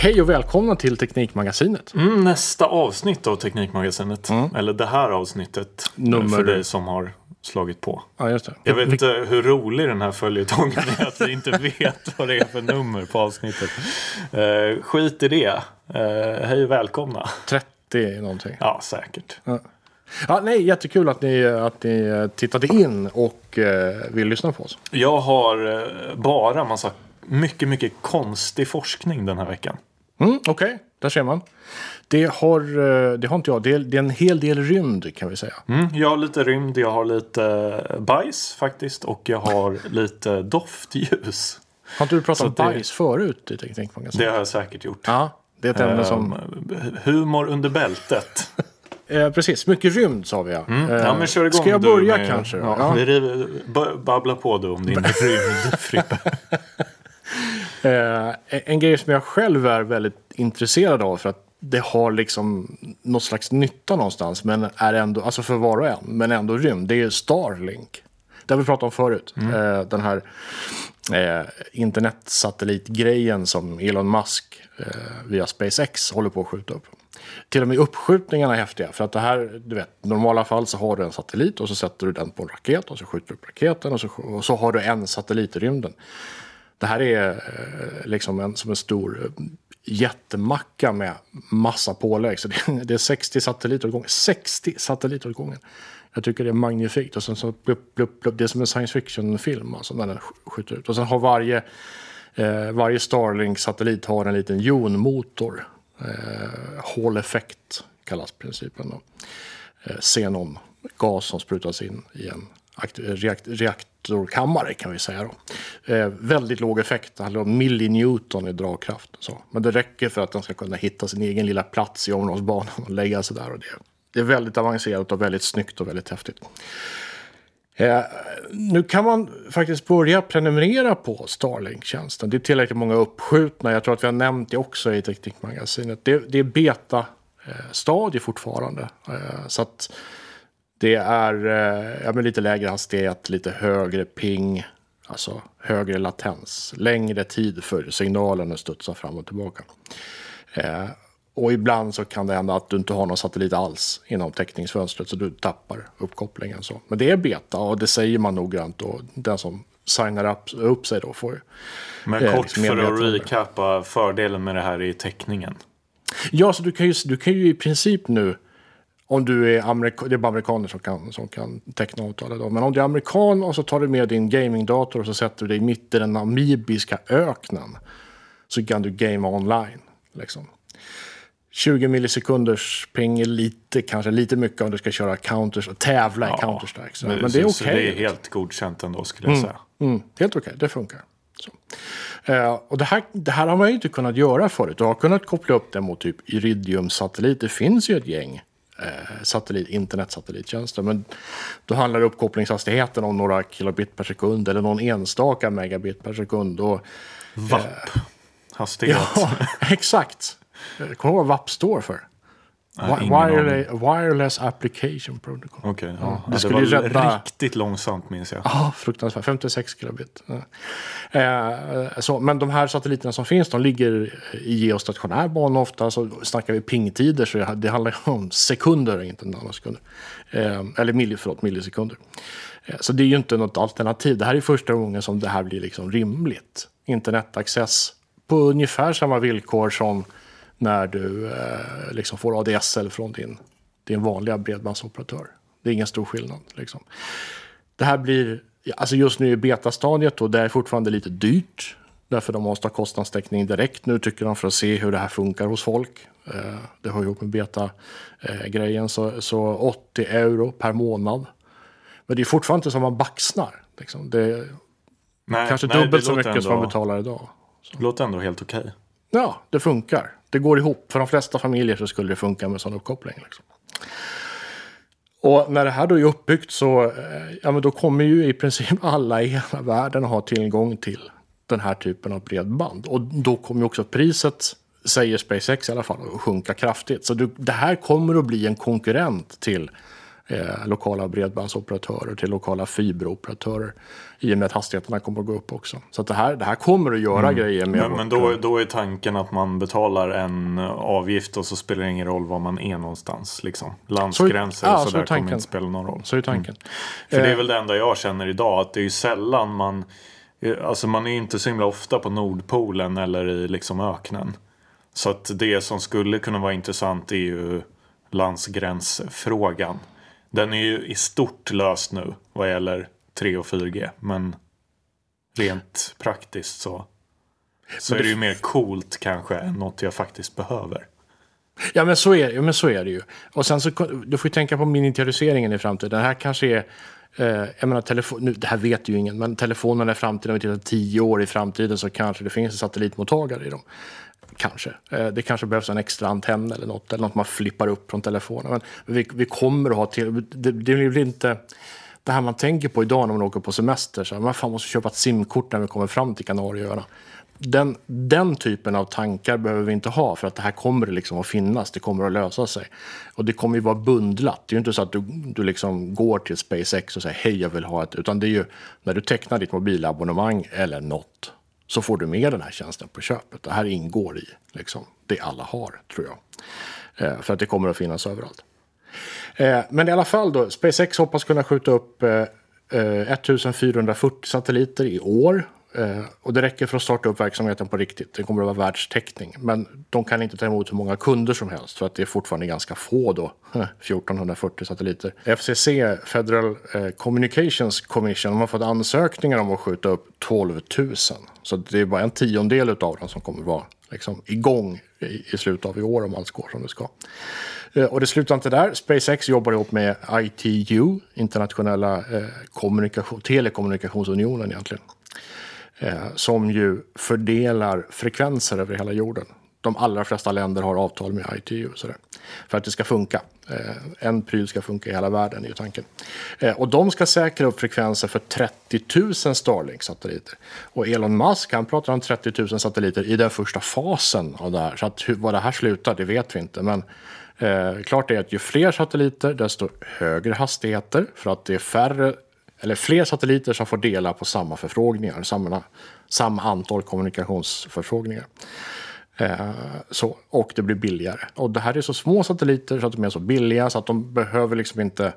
Hej och välkomna till Teknikmagasinet. Mm, nästa avsnitt av Teknikmagasinet. Eller det här avsnittet. Mm. Nummer- För dig som har slagit på. Ja, just det. Jag vet inte hur rolig den här följetongen är att vi inte vet vad det är för nummer på avsnittet. Eh, skit i det. Eh, hej och välkomna. 30 någonting. Ja, säkert. Ja, nej, jättekul att ni, att ni eh, tittade in och eh, vill lyssna på oss. Jag har eh, bara massa mycket, mycket konstig forskning den här veckan. Mm, Okej, där ser man. Det har, eh, det har inte jag. Det är, det är en hel del rymd kan vi säga. Mm, jag har lite rymd, jag har lite bajs faktiskt och jag har lite doftljus. Har inte du pratat Så om det- bajs förut Teknikmagasinet? Det har jag säkert gjort. Ja, det är ett ämne som... Ehm, humor under bältet. Eh, precis, mycket rymd sa vi ja. Mm. Eh, Ja, men kör igång Ska jag börja med- kanske? Ja, Ja. vi river- Babbla på du om din rymd, Frippe. Eh, en grej som jag själv är väldigt intresserad av för att det har liksom något slags nytta någonstans, men är ändå, alltså för var och en, men ändå rymd. Det är Starlink. Det har vi pratat om förut. Eh, den här eh, internetsatellitgrejen som Elon Musk eh, via SpaceX håller på att skjuta upp. Till och med uppskjutningarna är häftiga. För att det här, du vet, i normala fall så har du en satellit och så sätter du den på en raket och så skjuter du upp raketen och så, och så har du en satellit i rymden. Det här är eh, liksom en, som en stor eh, jättemacka med massa pålägg. Så det, det är 60 satelliter åt gången. 60 satelliter åt gången. Jag tycker det är magnifikt. Och sen så blup, blup, blup. Det är som en science fiction-film alltså, när den skjuter ut. Och sen har varje, eh, varje Starlink-satellit har en liten jonmotor. Eh, Hall effect kallas principen. Då. Eh, xenon, gas som sprutas in i en reakt, reakt, reaktorkammare kan vi säga. Då. Eh, väldigt låg effekt, det handlar om millinewton i dragkraft. Så. Men det räcker för att den ska kunna hitta sin egen lilla plats i omloppsbanan och lägga sig där. Och det, det är väldigt avancerat och väldigt snyggt och väldigt häftigt. Eh, nu kan man faktiskt börja prenumerera på Starlink-tjänsten. Det är tillräckligt många uppskjutna. Jag tror att vi har nämnt det också i Teknikmagasinet. Det, det är beta-stadie eh, fortfarande. Eh, så att det är eh, ja, men lite lägre hastighet, lite högre ping, alltså högre latens, längre tid för signalen att studsa fram och tillbaka. Eh, och ibland så kan det hända att du inte har någon satellit alls inom täckningsfönstret så du tappar uppkopplingen. Så. Men det är beta och det säger man noggrant och den som signar upp, upp sig då får. Men Eh, kort liksom för att recappa fördelen med det här i täckningen. Ja, så du kan ju, du kan ju i princip nu, om du är amerikan, det är bara amerikaner som kan, som kan teckna avtal idag, men om du är amerikan och så tar du med din gamingdator och så sätter du dig mitt i den namibiska öknen så kan du gamea online. Liksom. 20 millisekunders ping är lite, kanske lite mycket om du ska köra counters och tävla i Counter-Strike. Så. Men, det är okej. så det är helt godkänt ändå skulle jag säga. Mm, helt okej, det funkar. Eh, och det här, det här har man ju inte kunnat göra förut. Du har kunnat koppla upp det mot typ Iridium-satellit. Det finns ju ett gäng satellit, internetsatellittjänster. Men då handlar uppkopplingshastigheten om några kilobit per sekund eller någon enstaka megabit per sekund. Och, VAP. Hastighet. ja, exakt. Eh, Kommer du ihåg vad WAP står för? Nej, Wi- ingen aning. Wireless, wireless Application Protocol. Okej, ja. det det, skulle var ju rädda- riktigt långsamt minns jag. Ja, fruktansvärt. 56 kilobit. Ja. Eh, så, men de här satelliterna som finns, de ligger i geostationär bana ofta. Så snackar vi pingtider så det- det handlar om sekunder, inte nanosekunder. Eh, eller milli, förlåt, millisekunder. Eh, så det är ju inte något alternativ. Det här är första gången som det här blir liksom rimligt. Internetaccess på ungefär samma villkor som när du eh, liksom får ADSL från din, din vanliga bredbandsoperatör. Det är ingen stor skillnad. Liksom. Det här blir, alltså just nu i betastadiet och det är fortfarande lite dyrt. Därför de måste ha kostnadstäckning direkt nu tycker de för att se hur det här funkar hos folk. Eh, Det hör ihop med beta-grejen. Så, så 80 euro per månad. Men det är fortfarande inte som man baxnar. Liksom. Det är Nej, kanske nej, dubbelt så mycket som man ändå- betalar idag. Det låter ändå helt okej. Ja, det funkar. Det går ihop. För de flesta familjer så skulle det funka med sån uppkoppling. Liksom. Och när det här då är uppbyggt så eh, ja, men då kommer ju i princip alla i hela världen att ha tillgång till den här typen av bredband. Och då kommer ju också priset, säger SpaceX i alla fall, att sjunka kraftigt. Så det här kommer att bli en konkurrent till eh, lokala bredbandsoperatörer till lokala fiberoperatörer. I och med att hastigheterna kommer att gå upp också. Så att det, här, det här kommer att göra grejer med Men, men då, då är tanken att man betalar en avgift och så spelar det ingen roll var man är någonstans. Liksom. Landsgränser ja, och så är sådär kommer tanken. inte spela någon roll. Så är tanken. För det är Eh, väl det enda jag känner idag. Att det är ju sällan man... Alltså man är ju inte så himla ofta på Nordpolen eller i liksom öknen. Så att det som skulle kunna vara intressant är ju landsgränsfrågan. Den är ju i stort löst nu vad gäller 3 och 4G. Men rent praktiskt så, så är det ju mer coolt kanske än något jag faktiskt behöver. Ja men så är, ja, men så är det ju. Och sen så du får ju tänka på miniaturiseringen i framtiden. Det här kanske är, eh, jag menar telefon, nu, det här vet ju ingen, men telefonerna i framtiden, om vi tittar tio år i framtiden så kanske det finns en satellitmottagare i dem. Kanske. Eh, det kanske behövs en extra antenn eller något, eller något man flippar upp från telefonen. Men vi, vi kommer att ha till, det, det blir inte det här man tänker på idag när man åker på semester. Så här, man fan måste köpa ett simkort när vi kommer fram till Kanarieöarna. Den, den typen av tankar behöver vi inte ha för att det här kommer liksom att finnas. Det kommer att lösa sig. Och det kommer ju vara bundlat. Det är ju inte så att du, du liksom går till SpaceX och säger hej jag vill ha ett. Utan det är ju när du tecknar ditt mobilabonnemang eller något så får du med den här tjänsten på köpet. Det här ingår i liksom, det alla har tror jag. Eh, för att det kommer att finnas överallt. Eh, men i alla fall då, SpaceX hoppas kunna skjuta upp eh, eh 1440 satelliter i år. Eh, och det räcker för att starta upp verksamheten på riktigt. Det kommer att vara världstäckning. Men de kan inte ta emot hur många kunder som helst för att det är fortfarande ganska få då. 1440 satelliter. FCC, Federal eh, Communications Commission, de har fått ansökningar om att skjuta upp 12 000. Så det är bara en tiondel av dem som kommer att vara liksom, igång i, i slutet av i år om allt går som det ska. Eh, Och det slutar inte där. SpaceX jobbar ihop med ITU, Internationella eh, telekommunikationsunionen egentligen. Eh, som ju fördelar frekvenser över hela jorden. De allra flesta länder har avtal med ITU. Så där, för att det ska funka. Eh, en pryl ska funka i hela världen är ju tanken. Eh, och de ska säkra upp frekvenser för 30 000 Starlink-satelliter. Och Elon Musk han pratar om 30 000 satelliter i den första fasen av det här. Så att hur, vad det här slutar det vet vi inte. Men eh, klart är att ju fler satelliter desto högre hastigheter. För att det är färre eller fler satelliter som får dela på samma förfrågningar, samma, samma antal kommunikationsförfrågningar. Eh, så, och det blir billigare. Och det här är så små satelliter så att de är så billiga så att de behöver liksom inte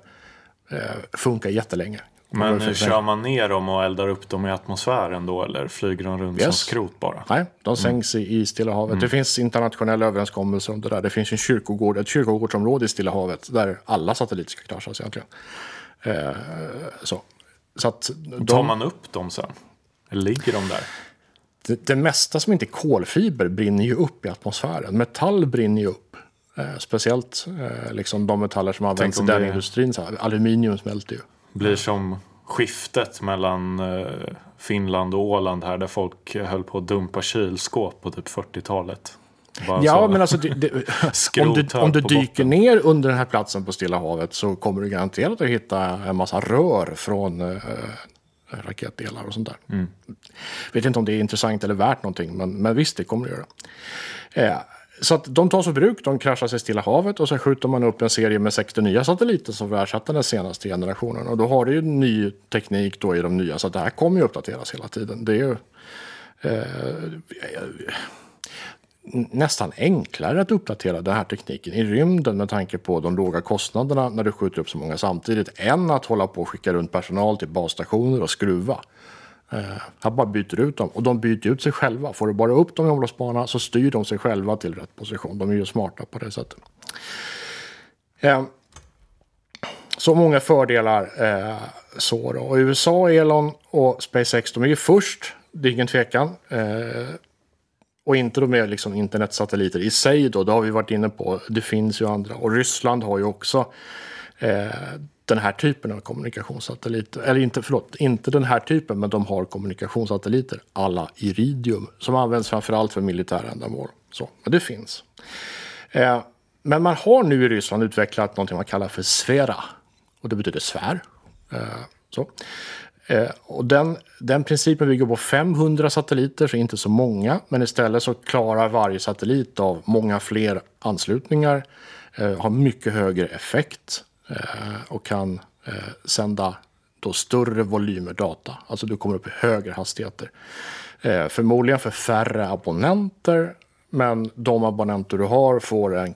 eh, funka jättelänge. Men funka- kör man ner dem och eldar upp dem i atmosfären då eller flyger de runt som Yes. skrot bara? Nej, de sänks i, i Stilla havet. Det finns internationella överenskommelser om det där. Det finns en kyrkogård, ett kyrkogårdsområde i Stilla havet där alla satelliter ska kraschas egentligen. Eh, så. Så att Tar de, man upp dem sen? Eller ligger de där? det, det mesta som inte är kolfiber brinner ju upp i atmosfären. Metall brinner ju upp. Eh, speciellt eh, liksom de metaller som används i den industrin. Så här, aluminium smälter ju. Blir som skiftet mellan eh, Finland och Åland här där folk höll på att dumpa kylskåp på typ 40-talet. Ja, men alltså det, det, om du, om du dyker botten. ner under den här platsen på Stilla havet så kommer du garanterat att hitta en massa rör från eh, raketdelar och sånt där. Mm. Vet inte om det är intressant eller värt någonting, men, men visst, det kommer det göra. Eh, så att de tas ur bruk, de kraschas i Stilla havet och så skjuter man upp en serie med 60 nya satelliter som får ersätta den senaste generationen. Och då har du ju ny teknik då i de nya, så att det här kommer ju uppdateras hela tiden. Det är ju nästan enklare att uppdatera den här tekniken i rymden med tanke på de låga kostnaderna när du skjuter upp så många samtidigt än att hålla på och skicka runt personal till basstationer och skruva. Eh, här bara byter ut dem och de byter ut sig själva. Får du bara upp dem i omloppsbana så styr de sig själva till rätt position. De är ju smarta på det sättet. Eh, så många fördelar. Eh, så då. Och USA, Elon och SpaceX, de är ju först. Det är ingen tvekan. Eh, och inte de med liksom internetsatelliter i sig då, det har vi varit inne på. Det finns ju andra. Och Ryssland har ju också eh, den här typen av kommunikationssatelliter. Eller inte, förlåt, inte den här typen, men de har kommunikationssatelliter. Alla Iridium, som används framförallt för militära ändamål. Så, men det finns. Eh, men man har nu i Ryssland utvecklat något man kallar för Sfera. Och det betyder sfär. Eh, så. Eh, och den, den principen bygger på 500 satelliter, så inte så många. Men istället så klarar varje satellit av många fler anslutningar. Eh, har mycket högre effekt. Eh, och kan eh, sända då större volymer data. Alltså du kommer upp i högre hastigheter. Eh, förmodligen för färre abonnenter men de abonnenter du har får en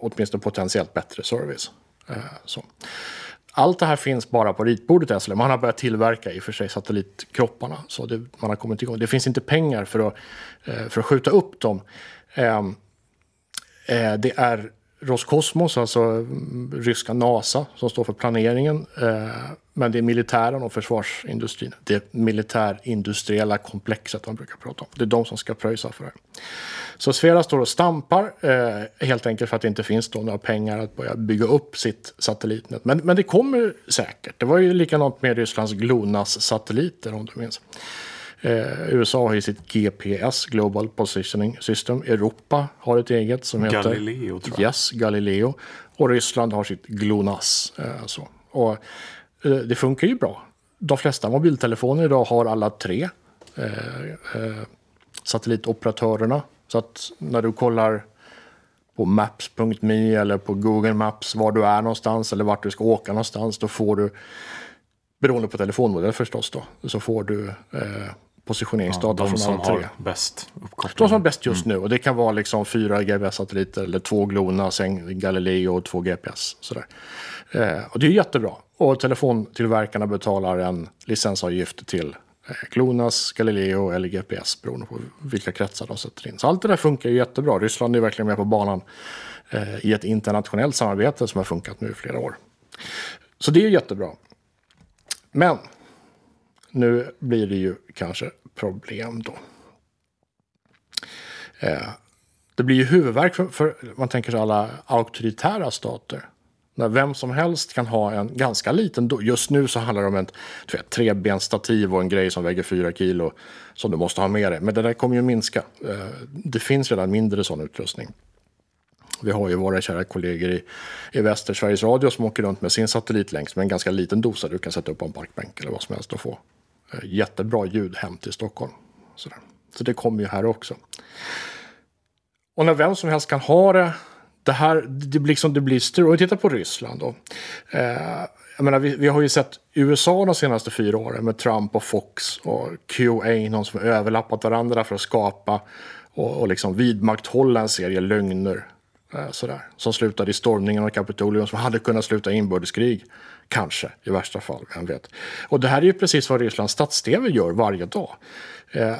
åtminstone potentiellt bättre service. så. Allt det här finns bara på ritbordet än så länge. Man har börjat tillverka i och för sig satellitkropparna. Så det, man har kommit igång. Det finns inte pengar för att, eh, för att skjuta upp dem. Ehm, eh, det är Roskosmos, alltså mm, ryska NASA, som står för planeringen. Eh, men det är militären och försvarsindustrin. Det militärindustriella komplexet man brukar prata om. Det är de som ska pröjsa för det. Så Svera står och stampar eh, helt enkelt för att det inte finns då några pengar att börja bygga upp sitt satellitnät. Men, men det kommer säkert. Det var ju likadant med Rysslands GLONASS-satelliter om du minns. Eh, USA har ju sitt GPS, Global Positioning System. Europa har ett eget som heter Galileo, tror jag. Yes, Galileo. Och Ryssland har sitt GLONASS. Eh, så. Och, Eh, det funkar ju bra. De flesta mobiltelefoner idag har alla tre eh, eh, satellitoperatörerna. Så att när du kollar på maps.me eller på Google Maps var du är någonstans eller vart du ska åka någonstans, då får du, beroende på telefonmodell förstås då, så får du eh, positioneringsdata Ja, de från som alla tre. har bäst uppkoppling. De som är bäst just nu. Och det kan vara liksom fyra GPS-satelliter eller två GLONASS, en Galileo och två GPS. Sådär. Eh, och det är jättebra. Och telefontillverkarna betalar en licensavgift till eh, GLONASS, Galileo eller GPS beroende på vilka kretsar de sätter in. Så allt det där funkar ju jättebra. Ryssland är verkligen med på banan eh, i ett internationellt samarbete som har funkat nu i flera år. Så det är jättebra. Men nu blir det ju kanske problem då. Eh, det blir ju huvudvärk för, för man tänker sig alla auktoritära stater. När vem som helst kan ha en ganska liten, dos. just nu så handlar det om ett trebensstativ och en grej som väger fyra kilo som du måste ha med dig. Men det där kommer ju minska. Eh, det finns redan mindre sån utrustning. Vi har ju våra kära kollegor i, i väster, Sveriges Radio, som åker runt med sin satellitlänk med en ganska liten dosa du kan sätta upp på en parkbänk eller vad som helst och få Eh, jättebra ljud hem till Stockholm. Sådär. Så det kommer ju här också. Och när vem som helst kan ha det, det här, det blir liksom, det blir strul. Om vi tittar på Ryssland då. Eh, jag menar, vi, vi har ju sett USA de senaste fyra åren med Trump och Fox och QAnon som har överlappat varandra för att skapa och, och liksom vidmakthålla en serie lögner. Eh, sådär, som slutade i stormningen av Kapitolium som hade kunnat sluta i inbördeskrig. Kanske, i värsta fall, vem vet. Och det här är ju precis vad Rysslands stats-tv gör varje dag. Eh,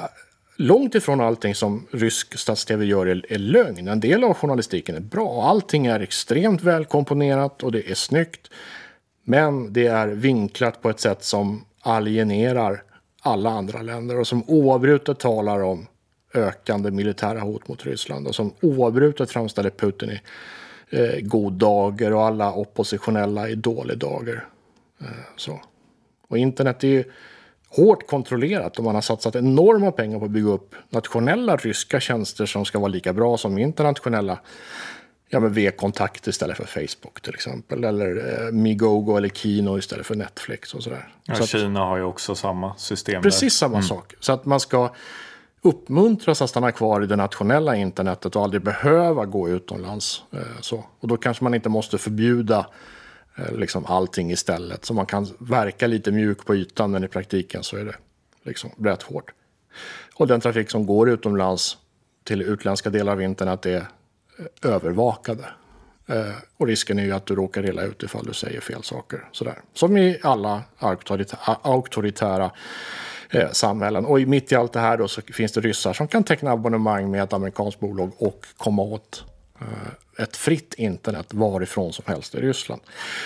långt ifrån allting som rysk stats-tv gör är, är lögn. En del av journalistiken är bra. Allting är extremt välkomponerat och det är snyggt. Men det är vinklat på ett sätt som alienerar alla andra länder och som oavbrutet talar om ökande militära hot mot Ryssland och som oavbrutet framställer Putin i eh, god dager och alla oppositionella i dålig dager. Eh, så. Och internet är ju hårt kontrollerat och man har satsat enorma pengar på att bygga upp nationella ryska tjänster som ska vara lika bra som internationella ja, men V-kontakt istället för Facebook till exempel. Eller eh, Migogo eller Kino istället för Netflix och sådär. Ja, så att, Kina har ju också samma system. precis där. samma sak. Så att man ska uppmuntras att stanna kvar i det nationella internetet och aldrig behöva gå utomlands. Eh, så. Och då kanske man inte måste förbjuda eh, liksom allting istället. Så man kan verka lite mjuk på ytan men i praktiken så är det liksom rätt hårt. Och den trafik som går utomlands till utländska delar av internet är eh, övervakade. Och risken är ju att du råkar illa ut ifall du säger fel saker. Sådär. Som i alla auktoritära eh, samhällen. Och mitt i allt det här då så finns det ryssar som kan teckna abonnemang med ett amerikanskt bolag och komma åt eh, ett fritt internet varifrån som helst i Ryssland.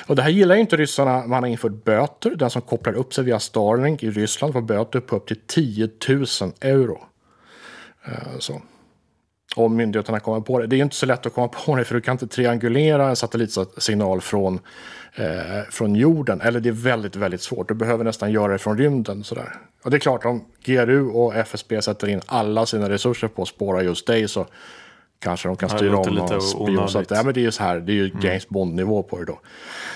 Och det här gillar inte ryssarna. Man har infört böter. Den som kopplar upp sig via Starlink i Ryssland får böter på upp till 10 000 euro. Eh, så. Om myndigheterna kommer på det. Det är inte så lätt att komma på det för du kan inte triangulera en satellitsignal från, eh, från jorden. Eller det är väldigt, väldigt svårt. Du behöver nästan göra det från rymden. Sådär. Och det är klart, om GRU och FSB sätter in alla sina resurser på att spåra just dig så kanske de kan styra om någon spion. Så att, ja, men det är ju så här, det är ju James Bond-nivå på det då.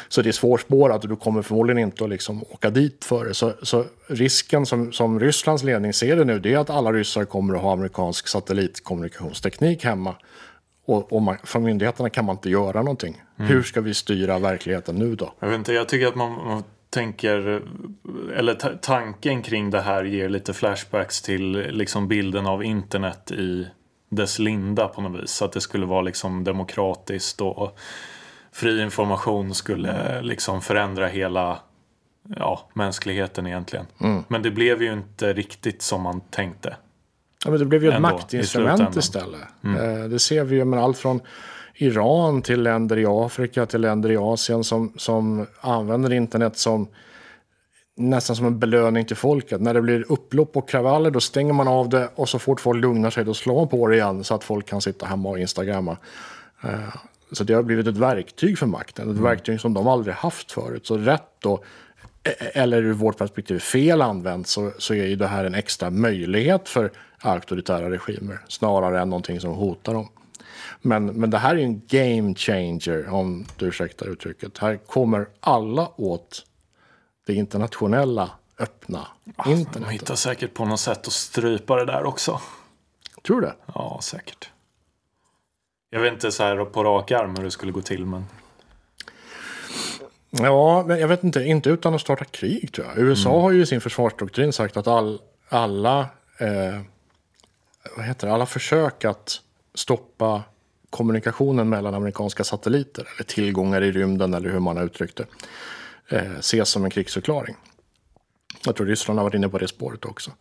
Så det är svårspårat och du kommer förmodligen inte att liksom åka dit för det. Så, så risken som, som Rysslands ledning ser det nu det är att alla ryssar kommer att ha amerikansk satellitkommunikationsteknik hemma. Och, och man, från myndigheterna kan man inte göra någonting. Hur ska vi styra verkligheten nu då? Jag vet inte, jag tycker att man, man tänker, eller ta- tanken kring det här ger lite flashbacks till liksom bilden av internet i dess linda på något vis. Att det skulle vara liksom demokratiskt och fri information skulle liksom förändra hela ja, mänskligheten egentligen. Men det blev ju inte riktigt som man tänkte. Ja, men det blev ju ett Ändå, maktinstrument istället. Eh, Det ser vi ju med allt från Iran till länder i Afrika till länder i Asien som, som använder internet som nästan som en belöning till folket. När det blir upplopp och kravaller då stänger man av det och så fort folk lugnar sig då slår man på det igen så att folk kan sitta hemma och instagramma. Eh, Så det har blivit ett verktyg för makten, ett verktyg som de aldrig haft förut. Så rätt då, e- eller ur vårt perspektiv fel använt, så, så är ju det här en extra möjlighet för auktoritära regimer snarare än någonting som hotar dem. Men, men det här är en game changer, om du ursäktar uttrycket. Här kommer alla åt det internationella öppna De internet. hittar säkert på något sätt att strypa det där också. Tror du det? Ja, säkert. Jag vet inte så här på rak arm hur det skulle gå till, men Ja, men jag vet inte, inte utan att starta krig tror jag. USA Mm. har ju i sin försvarsdoktrin sagt att all, alla, eh, vad heter det, alla försök att stoppa kommunikationen mellan amerikanska satelliter eller tillgångar i rymden eller hur man har uttryckt det eh, ses som en krigsförklaring. Jag tror Ryssland har varit inne på det spåret också.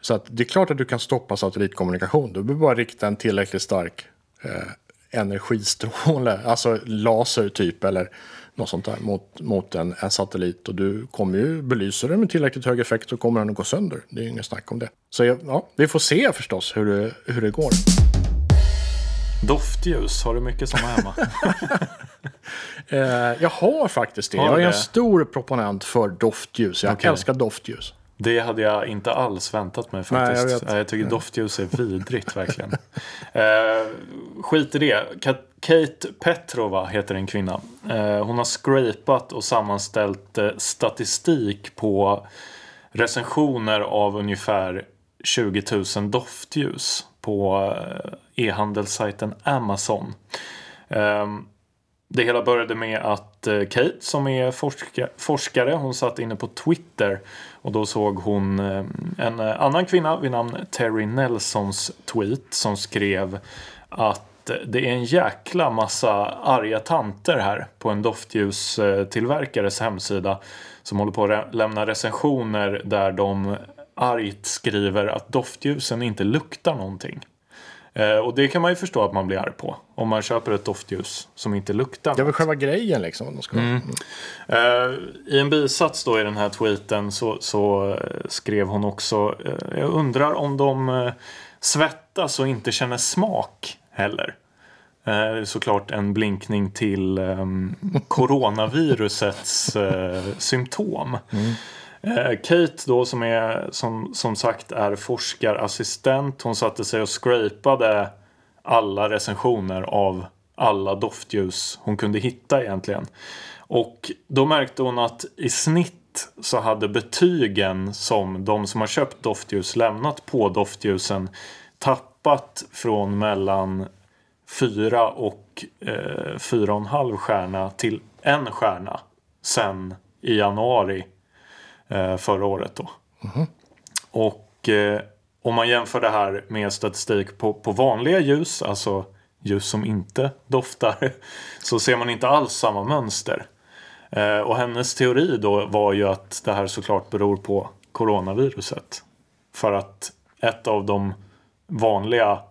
Så att det är klart att du kan stoppa satellitkommunikation. Du behöver bara rikta en tillräckligt stark eh, energistråle, alltså laser typ eller något sånt där mot, mot en, en satellit. Och du kommer ju, belyser den med tillräckligt hög effekt så kommer den att gå sönder. Det är ju inget snack om det. Så ja, vi får se förstås hur det, hur det går doftljus, har du mycket sådana hemma? Eh, jag har faktiskt det. Har jag är du en det? stor proponent för doftljus. Jag Okej. älskar doftljus. Det hade jag inte alls väntat mig faktiskt. Nej, jag jag, vet. jag tycker doftljus är vidrigt verkligen. Eh, skit i det. Ka- Kate Petrova heter en kvinna. Eh, hon har scrapat och sammanställt eh, statistik på recensioner av ungefär 20 000 doftljus på eh, e-handelssajten Amazon. Ehm, det hela började med att eh, Kate som är forska, forskare, hon satt inne på Twitter och då såg hon eh, en eh, annan kvinna vid namn Terry Nelsons tweet som skrev att det är en jäkla massa arga tanter här på en doftljustillverkares hemsida som håller på att lämna recensioner där de argt skriver att doftljusen inte luktar någonting. Eh, och det kan man ju förstå att man blir arg på. Om man köper ett doftljus som inte luktar Det är väl själva grejen liksom. de ska- Mm. Eh, I en bisats då i den här tweeten så, så eh, skrev hon också eh, Jag undrar om de eh, svettas och inte känner smak heller. Eh, såklart en blinkning till um, coronavirusets symptom. Eh, Eh, Kate då som är som, som sagt är forskarassistent. Hon satte sig och scrapade alla recensioner av alla doftljus hon kunde hitta egentligen. Och då märkte hon att i snitt så hade betygen som de som har köpt doftljus lämnat på doftljusen tappat från mellan fyra och eh, fyra och en halv stjärna till en stjärna sen i januari förra året då. Och eh, om man jämför det här med statistik på, på vanliga ljus, alltså ljus som inte doftar, så ser man inte alls samma mönster. Eh, och hennes teori då var ju att det här såklart beror på coronaviruset. För att ett av de vanliga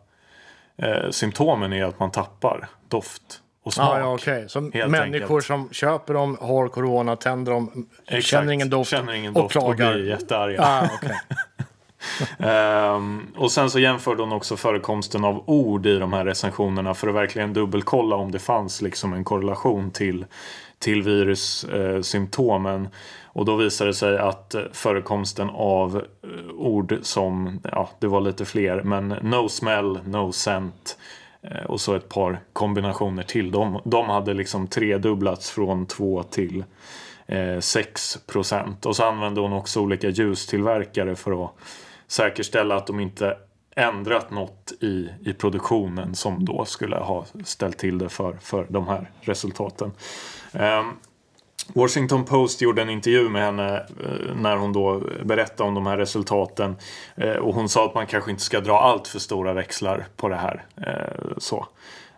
eh, symptomen är att man tappar doft och smak. Ah, ja, okej. Så människor enkelt. som köper dem, har corona, tänder dem, Exakt. känner ingen doft, Känner ingen och doft och klagar. blir jättearga. Ah, okej. Ehm, och sen så jämförde hon också förekomsten av ord i de här recensionerna för att verkligen dubbelkolla om det fanns liksom en korrelation till, till virussymptomen. och då visade det sig att eh, förekomsten av eh, ord som, ja det var lite fler, men no smell, no scent eh, Eh, och så ett par kombinationer till. De, de hade liksom tredubblats från 2 till eh, 6 procent. Och så använde hon också olika ljustillverkare för att säkerställa att de inte ändrat något i, i produktionen som då skulle ha ställt till det för, för de här resultaten. Ehm, Washington Post gjorde en intervju med henne eh, när hon då berättade om de här resultaten. Eh, och hon sa att man kanske inte ska dra allt för stora växlar på det här. Eh, så.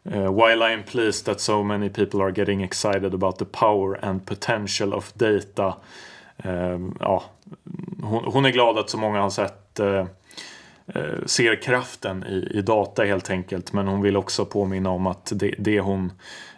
While I am pleased that so many people are getting excited about the power and potential of data. Ehm, ja, hon är glad att så många har sett ser kraften i, i data helt enkelt. Men hon vill också påminna om att det, det hon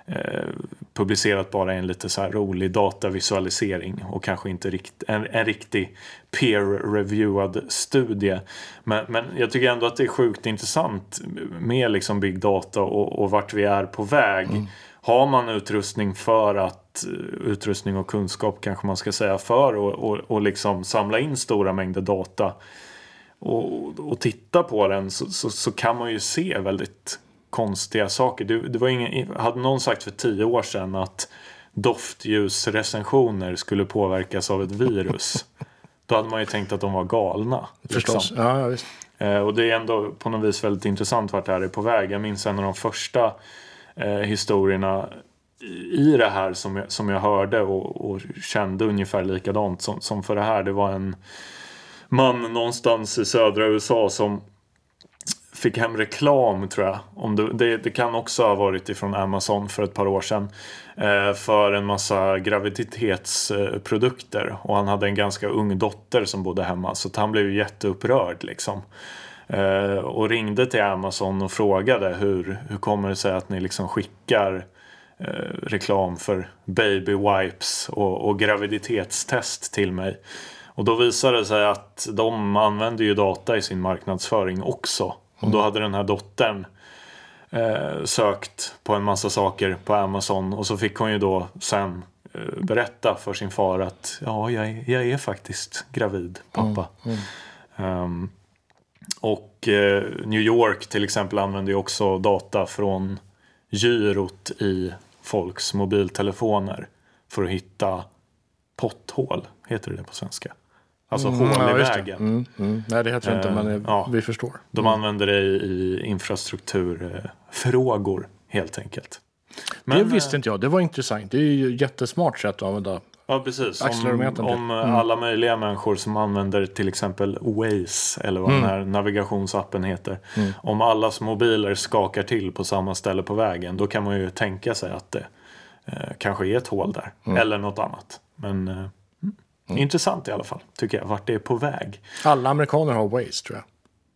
Eh, publicerat bara en lite så rolig datavisualisering och kanske inte rikt, en, en riktig peer-reviewad studie. Men, men jag tycker ändå att det är sjukt intressant med liksom big data och, och vart vi är på väg. Mm. Har man utrustning för att, eh, utrustning och kunskap kanske man ska säga, för att och, och liksom samla in stora mängder data och, och titta på den så, så, så, kan man ju se väldigt konstiga saker. Det, det var ingen, hade någon sagt för tio år sedan att doftljusrecensioner skulle påverkas av ett virus. Då hade man ju tänkt att de var galna. Liksom. Förstås. Ja, ja, visst. Eh, och det är ändå på något vis väldigt intressant vart det här är på väg. Jag minns en av de första eh, historierna i det här som jag, som jag hörde och, och kände ungefär likadant som, som för det här. Det var en man någonstans i södra USA som fick hem reklam tror jag. Om det, det, det, kan också ha varit ifrån Amazon för ett par år sedan. Eh, för en massa graviditetsprodukter. och han hade en ganska ung dotter som bodde hemma. Så han blev jätteupprörd liksom. Eh, och ringde till Amazon och frågade hur, hur kommer det sig att ni liksom skickar eh, reklam för baby wipes och, och graviditetstest till mig. Och då visade det sig att de använder ju data i sin marknadsföring också. Och då hade den här dottern eh, sökt på en massa saker på Amazon och så fick hon ju då sen eh, berätta för sin far att ja, jag är, jag är faktiskt gravid, pappa. Mm, mm. Um, och eh, New York till exempel använder ju också data från gyrot i folks mobiltelefoner för att hitta potthål, heter det på svenska. Alltså mm, hål ja, i vägen. Mm, mm. Nej, det heter det inte, men ja, vi förstår. De mm. använder det i infrastrukturfrågor helt enkelt. Men, det visste inte jag. Det var intressant. Det är ju jättesmart sätt att använda Ja, precis. Om, om mm. alla möjliga människor som använder till exempel Waze eller vad mm. den här navigationsappen heter. Mm. Om allas mobiler skakar till på samma ställe på vägen då kan man ju tänka sig att det eh, kanske är ett hål där. Mm. Eller något annat. Men eh, Mm. Intressant i alla fall, tycker jag, vart det är på väg. Alla amerikaner har Waze, tror jag.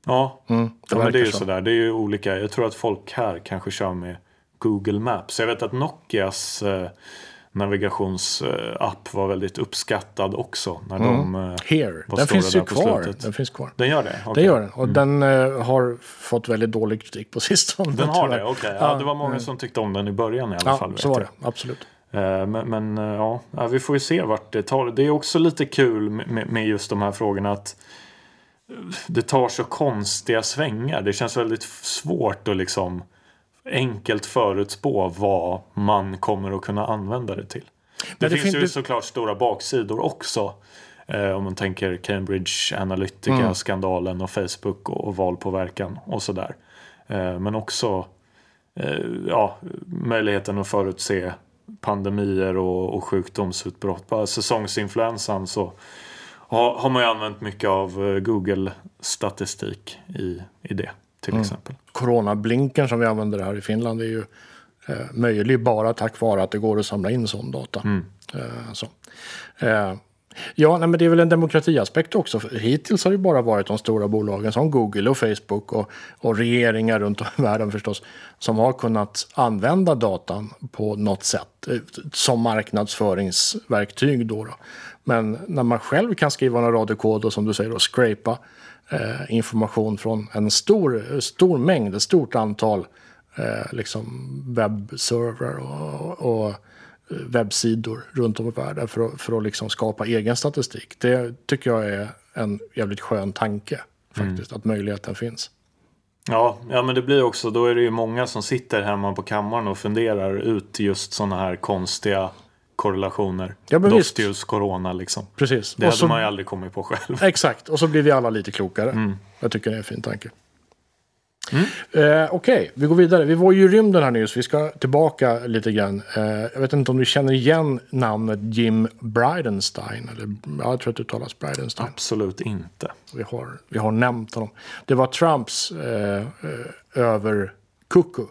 Ja, mm, det, ja men det är ju så. sådär. Det är ju olika. Jag tror att folk här kanske kör med Google Maps. Jag vet att Nokias eh, navigationsapp var väldigt uppskattad också. När mm. de eh, Here. Den finns ju kvar. Den finns kvar. Den gör det? Okay. Den gör den. Och mm. den eh, har fått väldigt dålig kritik på sistone. Den har det? Okej. Okay. Ja, det var många mm. som tyckte om den i början i alla ja, fall. så var det. Absolut. Eh, men, men eh, ja, vi får ju se vart det tar. Det är också lite kul med, med just de här frågorna att det tar så konstiga svängar. Det känns väldigt svårt att liksom enkelt förutspå vad man kommer att kunna använda det till. Det, det finns ju det... såklart stora baksidor också. Eh, om man tänker Cambridge Analytica-skandalen mm. och Facebook och, och valpåverkan och sådär. Eh, men också eh, ja, möjligheten att förutse pandemier och, och sjukdomsutbrott. Bara säsongsinfluensan så har, har man ju använt mycket av eh, Google-statistik i, i det till mm. exempel. Coronablinken som vi använder här i Finland är ju eh, möjlig bara tack vare att det går att samla in sån data. Mm. Eh, så. Eh, Ja, nej, men det är väl en demokratiaspekt också. Hittills har det bara varit de stora bolagen som Google och Facebook och, och regeringar runt om i världen förstås som har kunnat använda datan på något sätt eh, som marknadsföringsverktyg. Då, då. Men när man själv kan skriva en kod och som du säger då scrapa eh, information från en stor, stor mängd, ett stort antal eh, liksom webbserver och, och webbsidor runt om i världen för att, för att liksom skapa egen statistik. Det tycker jag är en jävligt skön tanke faktiskt, mm. att möjligheten finns. Ja, ja, men det blir också, då är det ju många som sitter hemma på kammaren och funderar ut just sådana här konstiga korrelationer. Ja, Dostljus, corona liksom. Precis. Det och hade så, man ju aldrig kommit på själv. Exakt, och så blir vi alla lite klokare. Mm. Jag tycker det är en fin tanke. Eh, Okej, vi går vidare. Vi var ju i rymden här nyss. Vi ska tillbaka lite grann. Eh, jag vet inte om du känner igen namnet Jim Bridenstine. Eller, ja, jag tror att det uttalas Bridenstine. Absolut inte. Vi har, vi har nämnt honom. Det var Trumps eh, eh, överkucku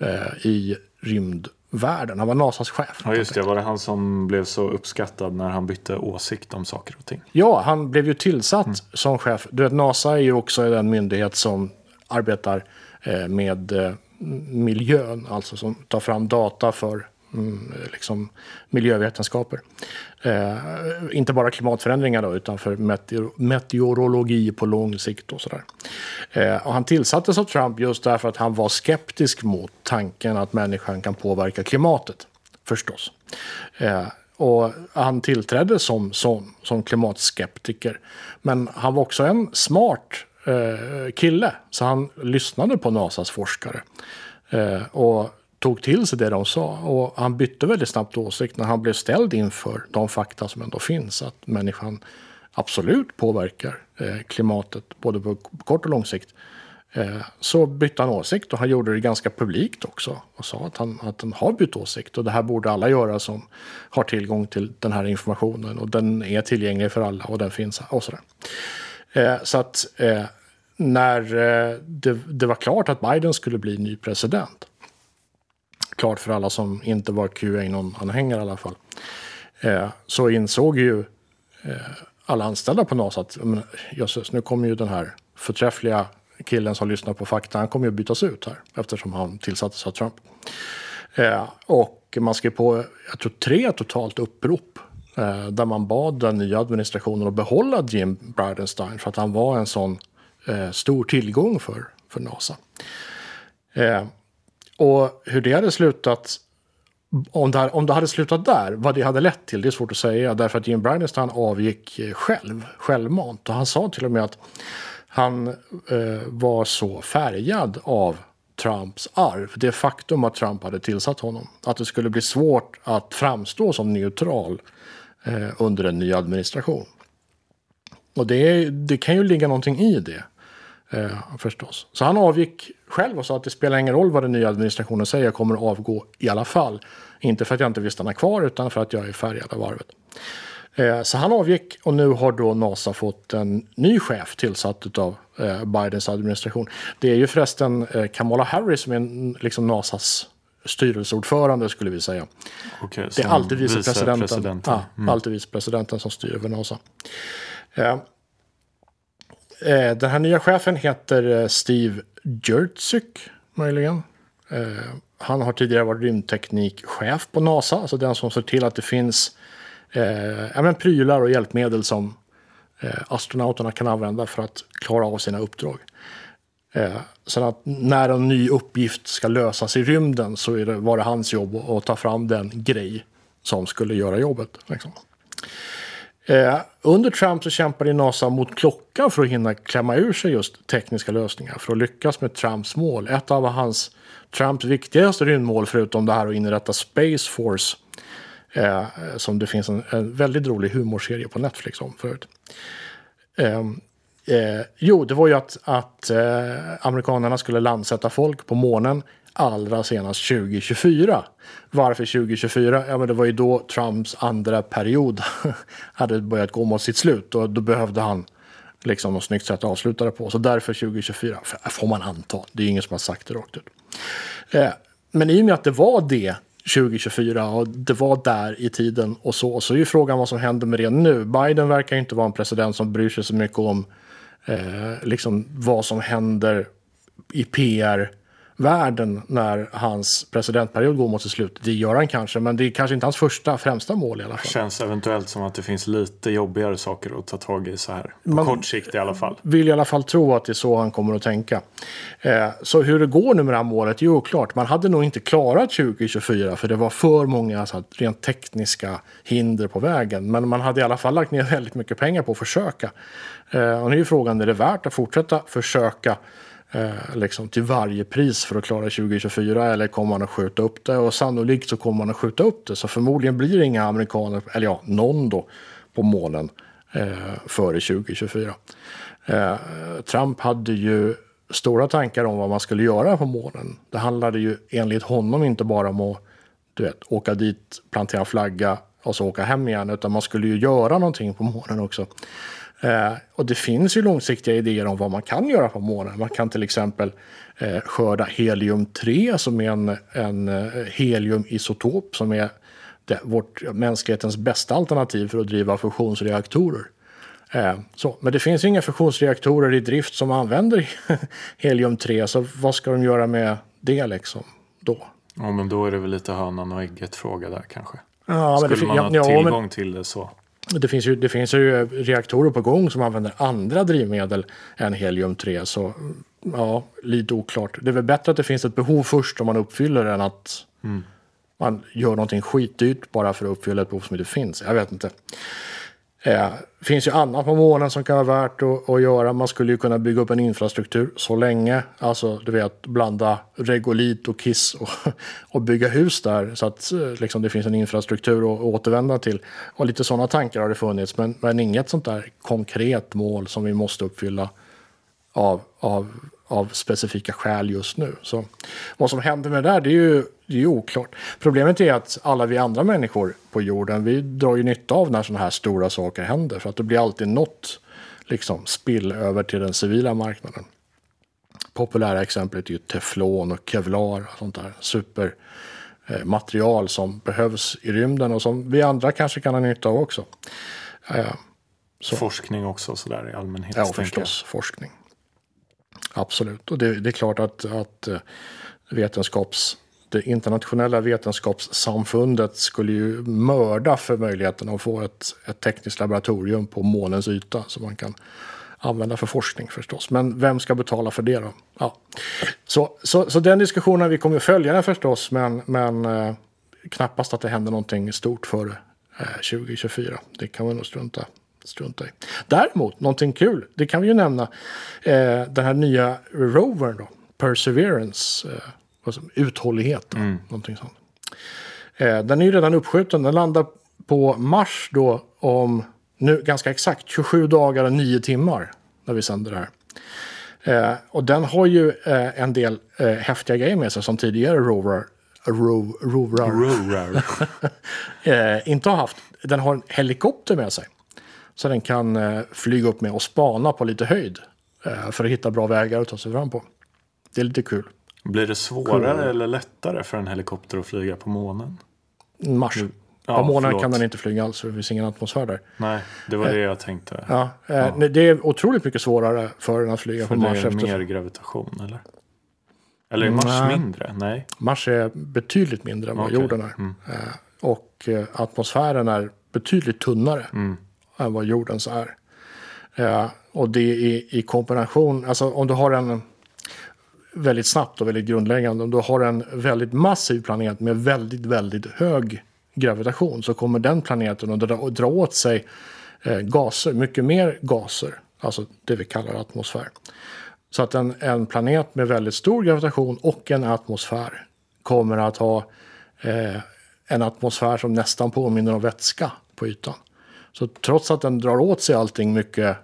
eh, i rymdvärlden. Han var NASAs chef. Ja, just det. Var det han som blev så uppskattad när han bytte åsikt om saker och ting? Ja, han blev ju tillsatt som chef. Du vet, NASA är ju också den myndighet som arbetar eh, med eh, miljön, alltså som tar fram data för mm, eh, liksom miljövetenskaper. Eh, inte bara klimatförändringar då, utan för meteor meteorologi på lång sikt och sådär. Eh, och han tillsattes av Trump just därför att han var skeptisk mot tanken att människan kan påverka klimatet, förstås. Eh, och han tillträdde som, som, som klimatskeptiker. Men han var också en smart eh, kille, så han lyssnade på NASAs forskare. Eh, och tog till sig det de sa. Och han bytte väldigt snabbt åsikt när han blev ställd inför de fakta som ändå finns. Att människan absolut påverkar eh, klimatet både på kort och lång sikt. Eh, så bytte han åsikt och han gjorde det ganska publikt också. Och sa att han, att han har bytt åsikt. Och det här borde alla göra som har tillgång till den här informationen. Och den är tillgänglig för alla och den finns och sådär. Eh, så att eh, när eh, det, det var klart att Biden skulle bli ny president klart för alla som inte var Qanon-anhängare i alla fall. Eh, så insåg ju eh, alla anställda på NASA att men, Jesus, nu kommer ju den här förträffliga killen som lyssnar på fakta, han kommer ju bytas ut här eftersom han tillsattes av Trump. Eh, och man skrev på, jag tror tre totalt upprop Eh, där man bad den nya administrationen att behålla Jim Bridenstine för att han var en sån eh, stor tillgång för, för NASA. Eh, och hur det hade slutat, om det, om det hade slutat där, vad det hade lett till, det är svårt att säga. Därför att Jim Bridenstine avgick eh, själv, självmant. Och han sa till och med att han eh, var så färgad av Trumps arv, det faktum att Trump hade tillsatt honom, att det skulle bli svårt att framstå som neutral eh, under en ny administration. Och det, det kan ju ligga någonting i det. Eh, förstås. Så han avgick själv och sa att det spelar ingen roll vad den nya administrationen säger, jag kommer att avgå i alla fall. Inte för att jag inte vill stanna kvar utan för att jag är färgad av arvet. Eh, så han avgick och nu har då NASA fått en ny chef tillsatt av eh, Bidens administration. Det är ju förresten eh, Kamala Harris som är liksom NASAs styrelseordförande skulle vi säga. Okay, det är alltid vicepresidenten, vicepresidenten. ja, mm. alltid vicepresidenten som styr över NASA. Eh, Eh, den här nya chefen heter eh, Steve Jertzyk, möjligen. Eh, han har tidigare varit rymdteknikchef på NASA, alltså den som ser till att det finns eh, prylar och hjälpmedel som eh, astronauterna kan använda för att klara av sina uppdrag. Eh, sen att när en ny uppgift ska lösas i rymden så är det, var det hans jobb att ta fram den grej som skulle göra jobbet. Liksom. Eh, under Trump så kämpade NASA mot klockan för att hinna klämma ur sig just tekniska lösningar för att lyckas med Trumps mål. Ett av hans Trumps viktigaste rymdmål förutom det här att inrätta Space Force eh, som det finns en, en, väldigt rolig humorserie på Netflix om förut. Eh, eh, jo, det var ju att, att eh, amerikanerna skulle landsätta folk på månen allra senast 2024. Varför 2024? Ja, men det var ju då Trumps andra period hade börjat gå mot sitt slut och då behövde han liksom något snyggt sätt att avsluta det på. Så därför 2024, får man anta. Det är ju ingen som har sagt det rakt ut. Eh, men i och med att det var det 2024 och det var där i tiden och så, så är ju frågan vad som händer med det nu. Biden verkar inte vara en president som bryr sig så mycket om eh, liksom vad som händer i PR världen när hans presidentperiod går mot sitt slut. Det gör han kanske, men det är kanske inte hans första främsta mål i alla fall. Det känns eventuellt som att det finns lite jobbigare saker att ta tag i så här. På Man kort sikt i alla fall. vill i alla fall tro att det är så han kommer att tänka. Eh, så hur det går nu med det här målet är oklart. Man hade nog inte klarat 2024 för det var för många alltså, rent tekniska hinder på vägen. Men man hade i alla fall lagt ner väldigt mycket pengar på att försöka. Eh, och nu är frågan, är det värt att fortsätta försöka eh, liksom till varje pris för att klara 2024 eller kommer man att skjuta upp det? Och sannolikt så kommer man att skjuta upp det. Så förmodligen blir det inga amerikaner, eller ja, någon då, på månen eh, före 2024. Eh, Trump hade ju stora tankar om vad man skulle göra på månen. Det handlade ju enligt honom inte bara om att du vet, åka dit, plantera flagga och så åka hem igen, utan man skulle ju göra någonting på månen också. Eh, och det finns ju långsiktiga idéer om vad man kan göra på månen. Man kan till exempel eh, skörda helium-3 som är en, en eh, heliumisotop som är det, vårt, mänsklighetens bästa alternativ för att driva fusionsreaktorer. Eh, så, men det finns inga fusionsreaktorer i drift som använder helium-3, så vad ska de göra med det liksom då? Ja, men då är det väl lite hönan och ägget fråga där kanske. Ja, Skulle man ha ja, tillgång men till det så? Det, finns ju, det finns ju reaktorer på gång som använder andra drivmedel än helium-3, så ja, lite oklart. Det är väl bättre att det finns ett behov först om man uppfyller än att Mm. man gör någonting skitdyrt bara för att uppfylla ett behov som inte finns. Jag vet inte. Eh, Det finns ju annat på månen som kan vara värt att, att göra. Man skulle ju kunna bygga upp en infrastruktur så länge. Alltså, du vet, blanda regolit och kiss och, och bygga hus där. Så att eh, liksom, det finns en infrastruktur att återvända till. Och lite sådana tankar har det funnits. Men, men inget sånt där konkret mål som vi måste uppfylla av, av, av specifika skäl just nu. Så vad som händer med det där, det är ju, det är ju oklart. Problemet är att alla vi andra människor på jorden, vi drar ju nytta av när sådana här stora saker händer. För att det blir alltid något liksom, spill över till den civila marknaden. Populära exemplet är ju teflon och kevlar och sånt där supermaterial som behövs i rymden och som vi andra kanske kan ha nytta av också. Eh, Så. Forskning också sådär i allmänhet. Ja, jag. förstås. Forskning. Absolut. Och det, det är klart att, att eh, vetenskaps, det internationella vetenskapssamfundet skulle ju mörda för möjligheten att få ett, ett tekniskt laboratorium på månens yta som man kan använda för forskning förstås. Men vem ska betala för det då? Ja. Så, så, så den diskussionen, vi kommer att följa den förstås, men, men eh, knappast att det händer någonting stort före eh, 2024. Det kan vi nog strunta, strunta i. Däremot, någonting kul, det kan vi ju nämna, eh, den här nya rovern då, Perseverance, eh, som, uthållighet, då, någonting sånt. Eh, den är ju redan uppskjuten, den landar på Mars då om nu ganska exakt 27 dagar och 9 timmar när vi sänder det här. Eh, och den har ju eh, en del eh, häftiga grejer med sig som tidigare rover, ro, rovrar Rorar. eh, inte har haft. Den har en helikopter med sig. Så den kan eh, flyga upp med och spana på lite höjd. Eh, för att hitta bra vägar att ta sig fram på. Det är lite kul. Blir det svårare eller lättare för en helikopter att flyga på månen? Mars. Ja, på månen förlåt. kan den inte flyga alls för det finns ingen atmosfär där. Nej, det var det jag tänkte. Ja, eh, nej, Det är otroligt mycket svårare för den att flyga För på det Mars. är Efter... mer gravitation, eller? Eller är Mars Nej. mindre? Nej. Mars är betydligt mindre än vad Okej. jorden är. Mm. Eh, och eh, atmosfären är betydligt tunnare Mm. än vad jordens är. Eh, och det är i kombination, alltså om du har en väldigt snabbt och väldigt grundläggande, om du har en väldigt massiv planet med väldigt, väldigt hög gravitation så kommer den planeten att dra, dra åt sig eh, gaser, mycket mer gaser, alltså det vi kallar atmosfär. Så att en, en planet med väldigt stor gravitation och en atmosfär kommer att ha eh, en atmosfär som nästan påminner om vätska på ytan. Så trots att den drar åt sig allting mycket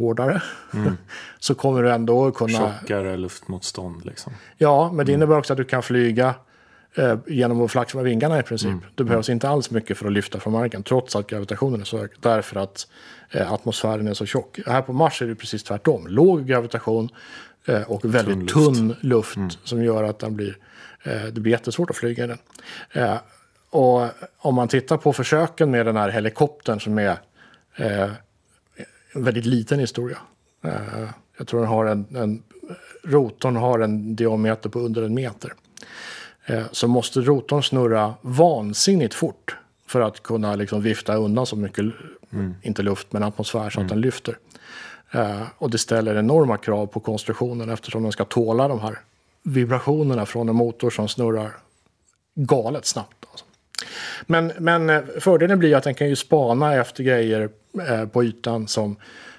hårdare så kommer du ändå kunna... Tjockare luftmotstånd liksom. Ja, men det innebär också att du kan flyga eh, genom att flaxa med vingarna i princip. Det behövs inte alls mycket för att lyfta från marken trots att gravitationen är så hög. Därför att eh, atmosfären är så tjock. Här på Mars är det precis tvärtom. Låg gravitation eh, och väldigt Tunn tunn luft. luft, som gör att den blir, eh, det blir jättesvårt att flyga i den. Eh, och om man tittar på försöken med den här helikoptern som är eh, en väldigt liten historia. Eh, jag tror den har en, en rotorn har en diameter på under en meter. Eh, så måste rotorn snurra vansinnigt fort för att kunna liksom vifta undan så mycket, inte luft, men atmosfär så att den lyfter. Eh, och det ställer enorma krav på konstruktionen eftersom den ska tåla de här vibrationerna från en motor som snurrar galet snabbt. Alltså. Men, men fördelen blir att den kan ju spana efter grejer Eh, på ytan som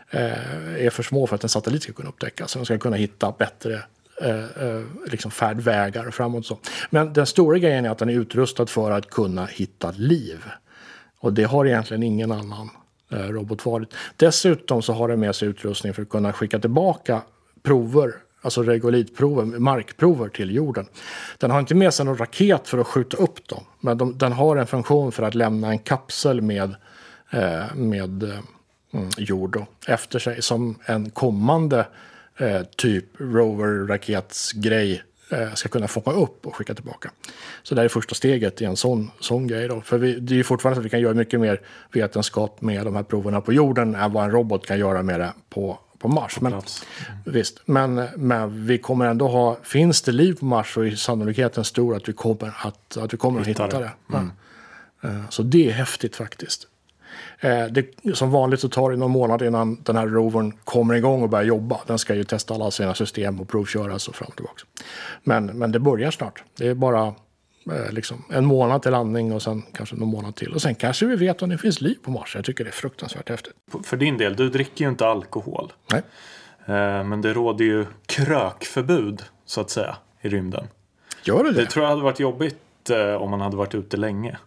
eh, är för små för att en satellit ska kunna upptäcka. Så den ska kunna hitta bättre eh, liksom färdvägar framåt. Så. Men den stora grejen är att den är utrustad för att kunna hitta liv. Och det har egentligen ingen annan robot varit. Dessutom så har den med sig utrustning för att kunna skicka tillbaka prover alltså regolitprover, markprover till jorden. Den har inte med sig någon raket för att skjuta upp dem, men de, den har en funktion för att lämna en kapsel med, eh, med eh, mm, jord efter sig som en kommande eh, typ rover-raketsgrej eh, ska kunna fånga upp och skicka tillbaka. Så det är första steget i en sån, sån grej. Då. För vi, det är ju fortfarande så att vi kan göra mycket mer vetenskap med de här proverna på jorden än vad en robot kan göra med det på, på Mars. På men, plats. visst, men, men vi kommer ändå ha, finns det liv på Mars så är sannolikheten stor att vi kommer att, att, vi kommer att Hitta hitta det. det. Eh, Så det är häftigt faktiskt. Eh, Det, som vanligt så tar det någon månad innan den här rovern kommer igång och börjar jobba. Den ska ju testa alla sina system och provköras och fram och tillbaka. Men, men det börjar snart. Det är bara eh, liksom en månad till landning och sen kanske någon månad till. Och sen kanske vi vet om det finns liv på Mars. Jag tycker det är fruktansvärt häftigt. För din del, du dricker ju inte alkohol. Nej. Eh, Men det råder ju krökförbud, så att säga, i rymden. Gör det det? Det tror jag hade varit jobbigt om man hade varit ute länge.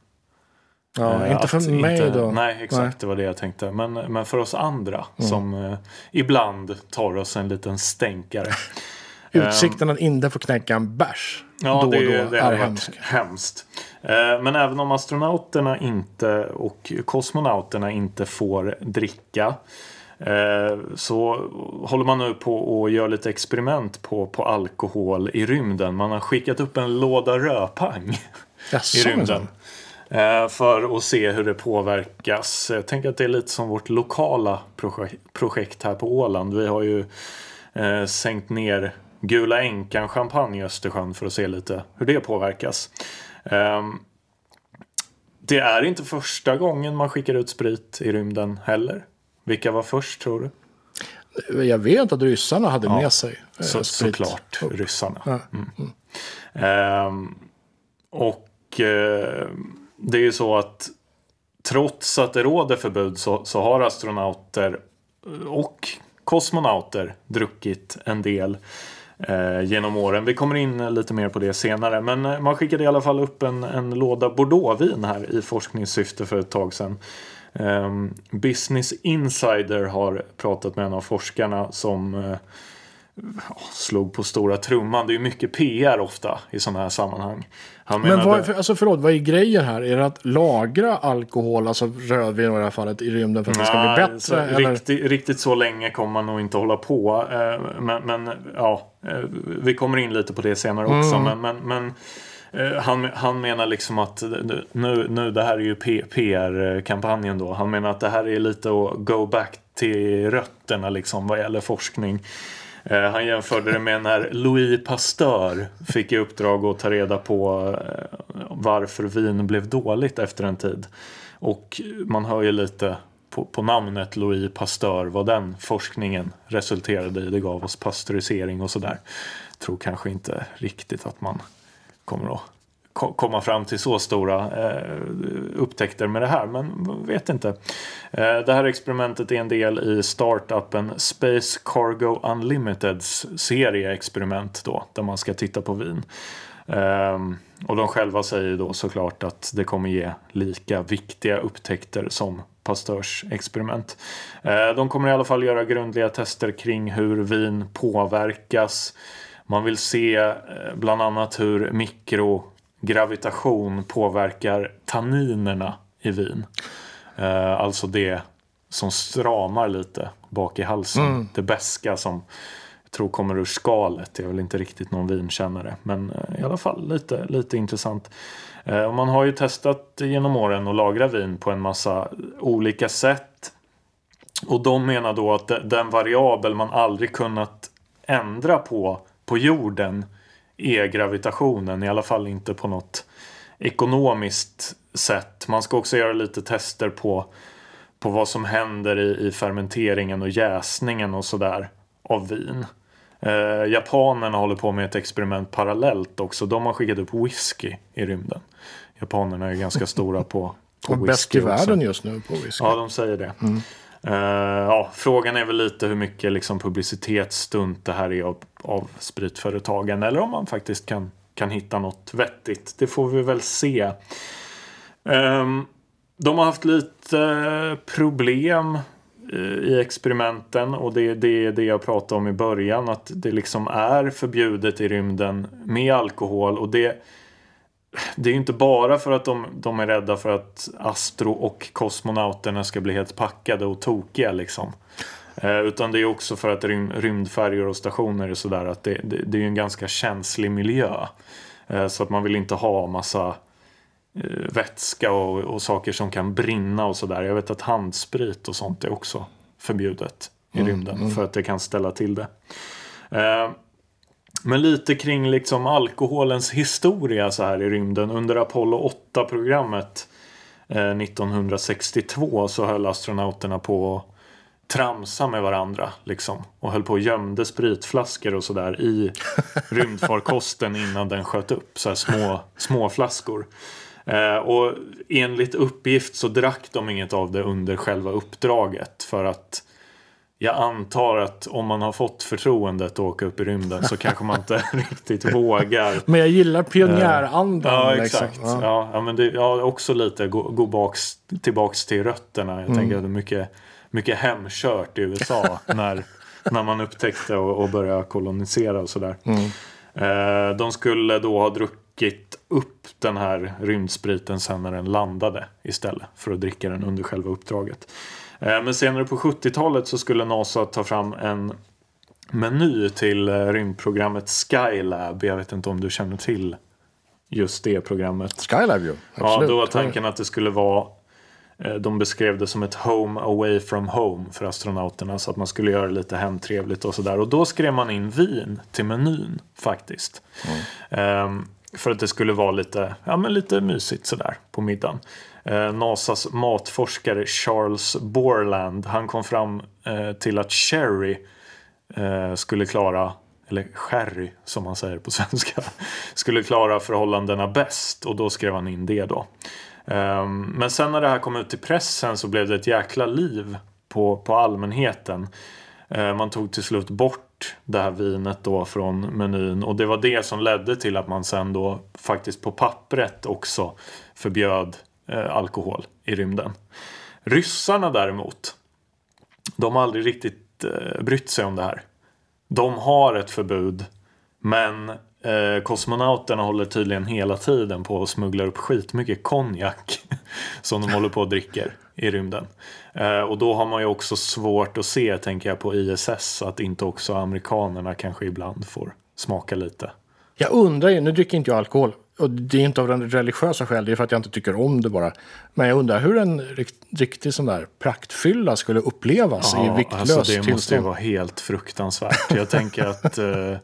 Ja, Eh, inte för mig inte- då. Nej, exakt. Nej. Mm. Det var det jag tänkte. Men, men för oss andra som eh, ibland tar oss en liten stänkare. Utsikten att inte få knäcka en bärs Ja, då och det, då det är hade varit hemskt. hemskt. Eh, Men även om astronauterna inte och kosmonauterna inte får dricka eh, så håller man nu på och gör lite experiment på, på alkohol i rymden. Man har skickat upp en låda rödpang i rymden. Eh, För att se hur det påverkas. Jag tänker att det är lite som vårt lokala projek- projekt här på Åland. Vi har ju eh, sänkt ner Gula Änkan champagne i Östersjön för att se lite hur det påverkas. Ehm, Det är inte första gången man skickar ut sprit i rymden heller. Vilka var först tror du? Jag vet att ryssarna hade med sig eh, Så, sprit. såklart ryssarna. Ja. Mm. Ehm, och eh, det är ju så att trots att det råder förbud så, så har astronauter eh, och kosmonauter druckit en del eh, genom åren. Vi kommer in lite mer på det senare. Men eh, man skickade i alla fall upp en, en låda Bordeauxvin här i forskningssyfte för ett tag sedan. Eh, Business Insider har pratat med en av forskarna som eh, slog på stora trumman. Det är ju mycket PR ofta i sådana här sammanhang. Han Men menade, vad, för, alltså förlåt, vad är grejen här? Är det att lagra alkohol, alltså rödvin i det här fallet, i rymden för att det ska bli så bättre? Eller? Riktigt, riktigt så länge kommer man nog inte hålla på. Eh, Men, men ja, eh, vi kommer in lite på det senare också. Mm. Men, men, men eh, han, han menar liksom att nu, nu det här är ju PR-kampanjen då. Han menar att det här är lite att go back till rötterna liksom vad gäller forskning. Eh, Han jämförde det med när Louis Pasteur fick i uppdrag att ta reda på eh, varför vin blev dåligt efter en tid. Och man hör ju lite på, på namnet Louis Pasteur vad den forskningen resulterade i. Det gav oss pasteurisering och sådär. Tror kanske inte riktigt att man kommer att komma fram till så stora eh, upptäckter med det här. Men vet inte. Eh, det här experimentet är en del i startupen Space Cargo Unlimiteds serieexperiment då. Där man ska titta på vin. Ehm, och de själva säger då såklart att det kommer ge lika viktiga upptäckter som Pasteurs experiment. Eh, de kommer i alla fall göra grundliga tester kring hur vin påverkas. Man vill se eh, bland annat hur mikro mikrogravitation påverkar tanninerna i vin. Eh, alltså det som stramar lite bak i halsen. Det beska som jag tror kommer ur skalet. Jag är väl inte riktigt någon vinkännare. Men eh, i alla fall lite, lite intressant. Eh, man har ju testat genom åren att lagra vin på en massa olika sätt. Och de menar då att de- den variabel man aldrig kunnat ändra på på jorden är gravitationen. I alla fall inte på något ekonomiskt sätt. Man ska också göra lite tester på, på vad som händer i, i fermenteringen och jäsningen och sådär av vin. Eh, japanerna håller på med ett experiment parallellt också. De har skickat upp whisky i rymden. Japanerna är ganska stora på, på Och bäst i whisky världen just nu på whisky. Ja, de säger det. Eh, Eh, ja, frågan är väl lite hur mycket liksom, publicitetsstunt det här är av, av spritföretagen. Eller om man faktiskt kan, kan hitta något vettigt. Det får vi väl se. Ehm, de har haft lite problem eh, i experimenten och det är det, det jag pratade om i början att det liksom är förbjudet i rymden med alkohol och det det är inte bara för att de, de är rädda för att Astro och kosmonauterna ska bli helt packade och tokiga liksom. Eh, utan det är också för att rym, rymdfärjor och stationer är sådär att det, det, det är en ganska känslig miljö. Eh, så att man vill inte ha massa eh, vätska och, och, saker som kan brinna och sådär. Jag vet att handsprit och sånt är också förbjudet i mm, rymden mm. för att det kan ställa till det. Men lite kring liksom alkoholens historia så här i rymden. Under Apollo 8-programmet eh, 1962 så höll astronauterna på att tramsa med varandra. Liksom, och höll på och gömde spritflaskor och sådär i rymdfarkosten innan den sköt upp. Så här små, små flaskor. Eh, och enligt uppgift så drack de inget av det under själva uppdraget. För att jag antar att om man har fått förtroendet att åka upp i rymden så kanske man inte riktigt vågar. Men jag gillar pionjärandan. Ja, liksom. exakt. Liksom. Ja. ja. men det, ja, också lite gå, gå baks, tillbaks till rötterna. Jag mm. tänker att det är mycket, mycket hemkört i USA när, när man upptäckte och, och började kolonisera och sådär. Mm. Eh, de skulle då ha druckit upp den här rymdspriten sen när den landade istället för att dricka den under själva uppdraget. Eh, men senare på 70-talet så skulle NASA ta fram en meny till eh, rymdprogrammet Skylab. Jag vet inte om du känner till just det programmet. Skylab ju. Absolut. Ja, då var tanken att det skulle vara eh, de beskrev det som ett home away from home för astronauterna så att man skulle göra det lite hemtrevligt och sådär. Och då skrev man in vin till menyn faktiskt. Mm. Um, för att det skulle vara lite, ja, men lite mysigt sådär på middagen. Eh, Nasas matforskare Charles Borland han kom fram eh, till att sherry eh, skulle klara eller sherry som man säger på svenska, skulle klara förhållandena bäst och då skrev han in det då. Ehm, men sen när det här kom ut till pressen så blev det ett jäkla liv på, på allmänheten. Eh, man tog till slut bort det här vinet då från menyn och det var det som ledde till att man sen då faktiskt på pappret också förbjöd Eh, alkohol i rymden. Ryssarna däremot, de har aldrig riktigt eh, brytt sig om det här. De har ett förbud, men eh, kosmonauterna håller tydligen hela tiden på att smuggla upp skitmycket konjak som de håller på och dricker i rymden. Eh, och då har man ju också svårt att se, tänker jag, på ISS att inte också amerikanerna kanske ibland får smaka lite. Jag undrar ju, nu dricker inte jag alkohol, och det är inte av religiösa skäl, det är för att jag inte tycker om det bara. Men jag undrar hur en riktig sån där praktfylla skulle upplevas ja, i alltså Det tillstånd. måste ju vara helt fruktansvärt. Jag tänker att eh,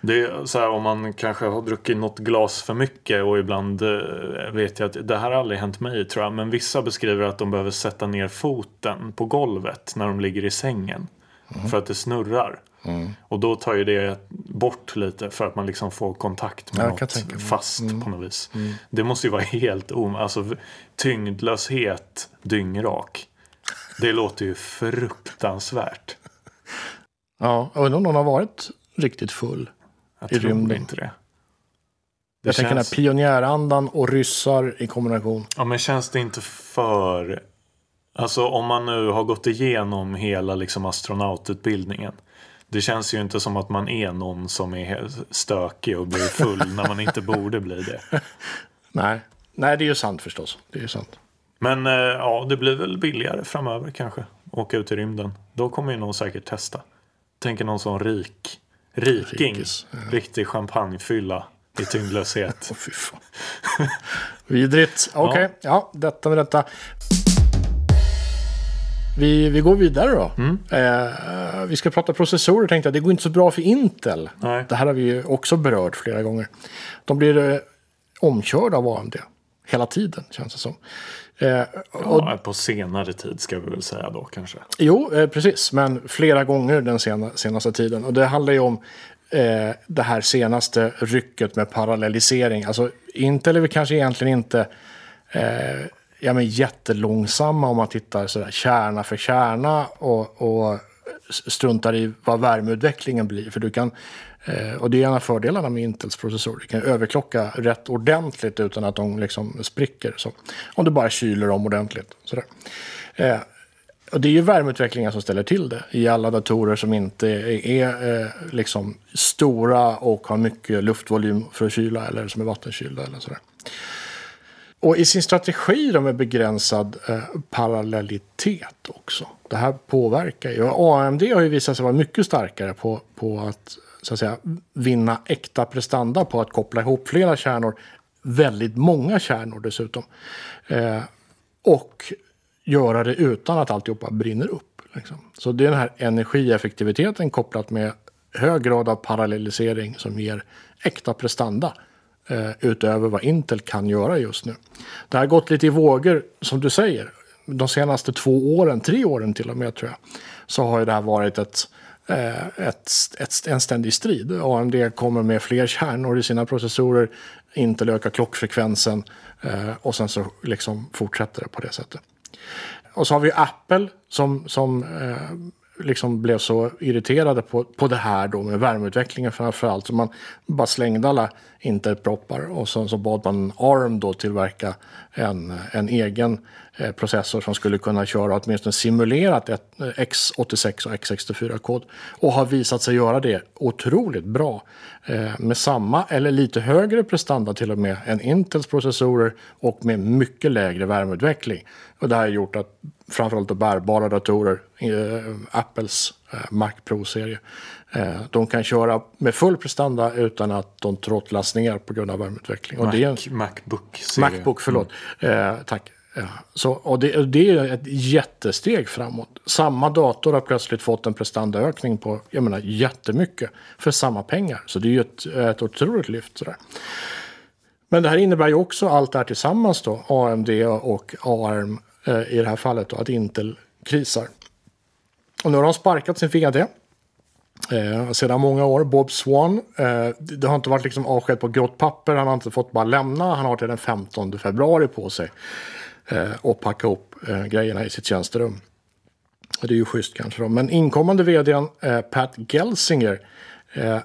det är så här, om man kanske har druckit något glas för mycket och ibland eh, vet jag att det här har aldrig hänt mig tror jag. Men vissa beskriver att de behöver sätta ner foten på golvet när de ligger i sängen. Mm. För att det snurrar. Mm. Och då tar ju det bort lite för att man liksom får kontakt med jag något fast mm. på något vis. Mm. Det måste ju vara helt om... Alltså tyngdlöshet dyngrak. Det låter ju fruktansvärt. Ja, jag undrar om någon har varit riktigt full jag i rymden. inte det. det jag känns... tänker den här pionjärandan och ryssar i kombination. Ja, men känns det inte för... Alltså om man nu har gått igenom hela liksom astronaututbildningen. Det känns ju inte som att man är någon som är stökig och blir full när man inte borde bli det. Nej. Nej, det är ju sant förstås. Det är ju sant. Men eh, ja, det blir väl billigare framöver kanske. Åka ut i rymden. Då kommer ju någon säkert testa. Tänker någon sån rik. Riking. Rikes, ja. Riktig champagnefylla i tyngdlöshet. Vidrigt. Okej, okay. ja. ja, detta med detta. Vi, vi går vidare då. Mm. Eh, vi ska prata processorer tänkte jag. Det går inte så bra för Intel. Nej. Det här har vi ju också berört flera gånger. De blir eh, omkörda av AMD. Hela tiden känns det som. Eh, och, ja, på senare tid ska vi väl säga då kanske. Jo, eh, precis. Men flera gånger den sena, senaste tiden. Och det handlar ju om eh, det här senaste rycket med parallellisering. Alltså Intel är väl kanske egentligen inte eh, ja, men jättelångsamma om man tittar sådär, kärna för kärna och, och struntar i vad värmeutvecklingen blir. För du kan, eh, och det är en av fördelarna med Intels processorer. Du kan överklocka rätt ordentligt utan att de liksom spricker. Så, om du bara kyler dem ordentligt. Sådär. Eh, och det är ju värmeutvecklingen som ställer till det i alla datorer som inte är, är eh, liksom stora och har mycket luftvolym för att kyla eller som är vattenkylda. eller sådär. Och i sin strategi då med begränsad eh, parallellitet också. Det här påverkar ju. Och AMD har ju visat sig vara mycket starkare på, på att, så att säga, vinna äkta prestanda på att koppla ihop flera kärnor. Väldigt många kärnor dessutom. Eh, och göra det utan att alltihopa brinner upp. Liksom. Så det är den här energieffektiviteten kopplat med hög grad av parallellisering som ger äkta prestanda eh, utöver vad Intel kan göra just nu. Det har gått lite i vågor, som du säger. De senaste två åren, tre åren till och med tror jag, så har ju det här varit ett, eh, ett, ett, en ständig strid. AMD kommer med fler kärnor i sina processorer, Intel ökar klockfrekvensen eh, och sen så liksom fortsätter det på det sättet. Och så har vi Apple som, som eh, liksom blev så irriterade på, på det här då med värmeutvecklingen framför allt. Så man bara slängde alla internetproppar och sen så bad man ARM då tillverka en, en egen processor som skulle kunna köra åtminstone simulerat ett, eh, x86 och x64-kod. Och har visat sig göra det otroligt bra. Eh, med samma eller lite högre prestanda till och med än Intels processorer och med mycket lägre värmeutveckling. Och det här har gjort att framförallt bärbara datorer, eh, Apples eh, Mac Pro-serie, eh, de kan köra med full prestanda utan att de trottlas ner på grund av värmeutveckling. Mac, och det är en, Macbook-serie. Macbook, förlåt. Eh, tack. Ja, så, och det, det är ett jättesteg framåt. Samma dator har plötsligt fått en prestandaökning på jag menar, jättemycket för samma pengar. Så det är ju ett, ett otroligt lyft. Sådär. Men det här innebär ju också allt det här tillsammans då, AMD och ARM eh, i det här fallet då, att Intel krisar. Och nu har de sparkat sin vd. Eh, sedan många år, Bob Swan. Eh, det har inte varit liksom avsked på grått papper, han har inte fått bara lämna. Han har till den 15 februari på sig Eh, och packa upp eh, grejerna i sitt tjänsterum. Det är ju schysst kanske då. Men inkommande vdn eh, Pat Gelsinger eh,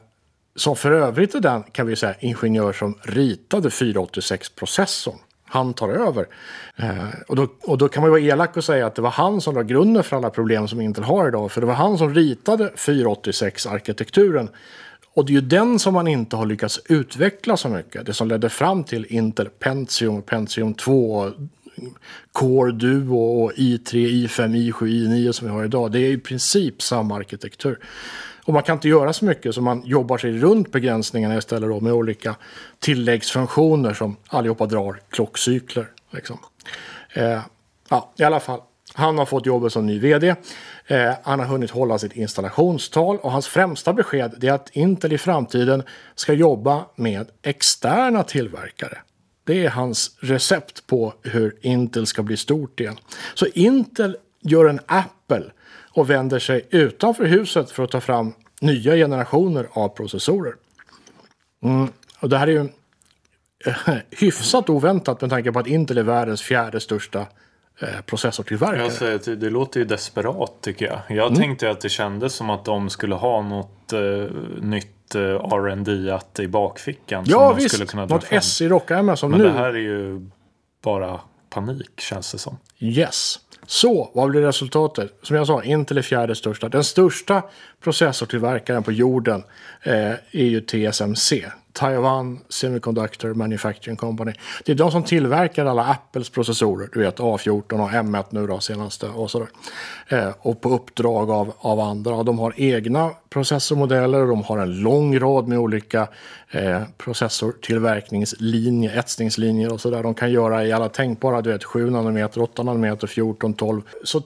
som för övrigt är den, kan vi säga, ingenjör som ritade 486-processorn. Han tar över. Eh, och, då, och då kan man ju vara elak och säga att det var han som la grunden för alla problem som Intel har idag. För det var han som ritade 486-arkitekturen. Och det är ju den som man inte har lyckats utveckla så mycket. Det som ledde fram till Intel Pentium, Pentium 2, Core Duo och i3, i5, i7, i9 som vi har idag. Det är i princip samma arkitektur. Och man kan inte göra så mycket så man jobbar sig runt begränsningarna istället då med olika tilläggsfunktioner som allihopa drar klockcykler. Liksom. Eh, ja, i alla fall. Han har fått jobbet som ny vd. Eh, han har hunnit hålla sitt installationstal och hans främsta besked är att Intel i framtiden ska jobba med externa tillverkare. Det är hans recept på hur Intel ska bli stort igen. Så Intel gör en Apple och vänder sig utanför huset för att ta fram nya generationer av processorer. Mm. Och det här är ju hyfsat oväntat med tanke på att Intel är världens fjärde största eh, processortillverkare. Jag säger, det, det låter ju desperat tycker jag. Jag Mm. tänkte att det kändes som att de skulle ha något eh, nytt eh, R&D att i bakfickan. som ja visst, skulle kunna något. S i rockärmen som Men nu. det här är ju bara panik känns det som. Yes. Så, vad blir resultatet? Som jag sa, Intel är fjärde största. Den största processortillverkaren på jorden eh, är ju TSMC. Taiwan Semiconductor Manufacturing Company. Det är de som tillverkar alla Apples processorer. Du vet A14 och M1 nu då senaste och sådär. Eh, och på uppdrag av, av andra. De har egna processormodeller och de har en lång rad med olika eh, processortillverkningslinjer, etsningslinjer och sådär. De kan göra i alla tänkbara, du vet 7 nanometer, 8 nanometer, 14, 12. Så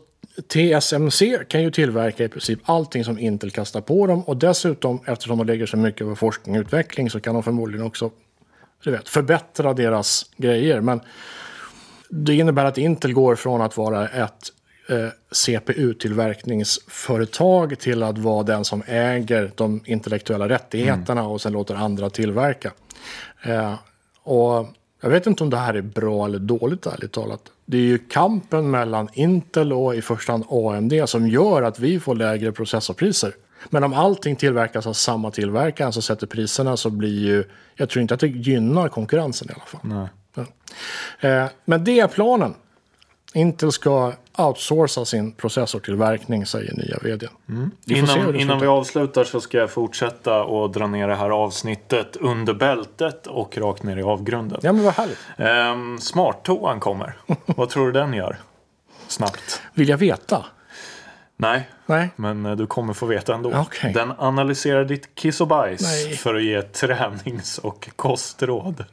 TSMC kan ju tillverka i princip allting som Intel kastar på dem och dessutom eftersom de lägger så mycket på forskning och utveckling så kan de förmodligen också du vet, förbättra deras grejer. Men det innebär att Intel går från att vara ett eh, CPU-tillverkningsföretag till att vara den som äger de intellektuella rättigheterna och sen låter andra tillverka. Eh, och jag vet inte om det här är bra eller dåligt ärligt talat. Det är ju kampen mellan Intel och i första hand AMD som gör att vi får lägre processorpriser. Men om allting tillverkas av samma tillverkare som sätter priserna så blir ju, jag tror inte att det gynnar konkurrensen i alla fall. Nej. Eh, men det är planen. Intel ska outsourca sin processortillverkning, säger nya vd. Hur Innan, innan vi slutar. avslutar så ska jag fortsätta och dra ner det här avsnittet under bältet och rakt ner i avgrunden. Ja, men vad härligt. Ehm, Smarttoan kommer. Vad tror du den gör? Snabbt. Vill jag veta? Nej, Nej. men eh, du kommer få veta ändå. Okej. Den analyserar ditt kiss och bajs Nej. för att ge tränings och kostråd.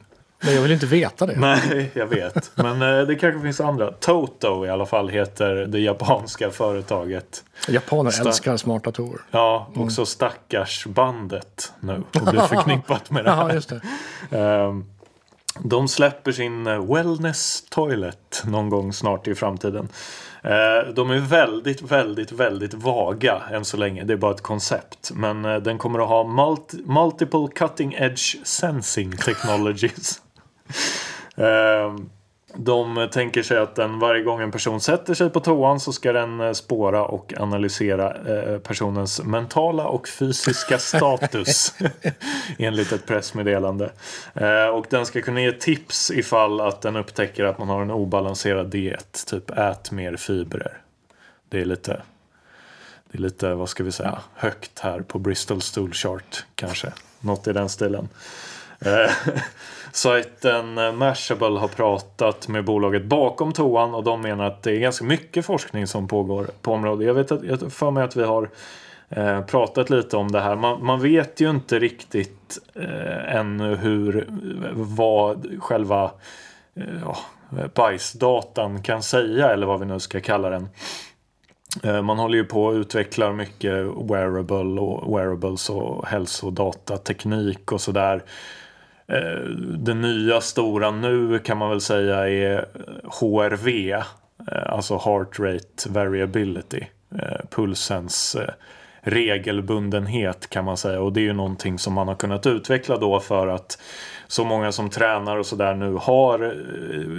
Men jag vill inte veta det. Nej, jag vet. Men eh, det kanske finns andra. Toto i alla fall heter det japanska företaget. Japaner Sta- älskar smarta datorer. Ja, Mm. också stackars bandet nu och blir förknippat med det här. Ja, just det. Ehm, De släpper sin eh, Wellness Toilet någon gång snart i framtiden. Eh, De är väldigt, väldigt, väldigt vaga än så länge. Det är bara ett koncept. Men eh, den kommer att ha multi- multiple cutting edge sensing technologies. Ehm, De tänker sig att den varje gång en person sätter sig på toan så ska den eh, spåra och analysera eh, personens mentala och fysiska status. enligt ett pressmeddelande. Eh, Och den ska kunna ge tips ifall att den upptäcker att man har en obalanserad diet. Typ ät mer fibrer. Det är lite, det är lite vad ska vi säga, högt här på Bristol Stool Chart kanske. Något i den stilen. Sajten eh, Mashable har pratat med bolaget bakom toan och de menar att det är ganska mycket forskning som pågår på området. Jag vet att, jag har för mig att vi har eh, pratat lite om det här. Man, man vet ju inte riktigt eh, ännu hur, vad själva eh, ja, bajsdatan kan säga eller vad vi nu ska kalla den. Eh, Man håller ju på att utveckla mycket wearable och wearables och hälsodatateknik och sådär. Eh, det nya stora nu kan man väl säga är HRV, eh, alltså Heart Rate Variability, eh, pulsens regelbundenhet kan man säga. Och det är ju någonting som man har kunnat utveckla då för att så många som tränar och sådär nu har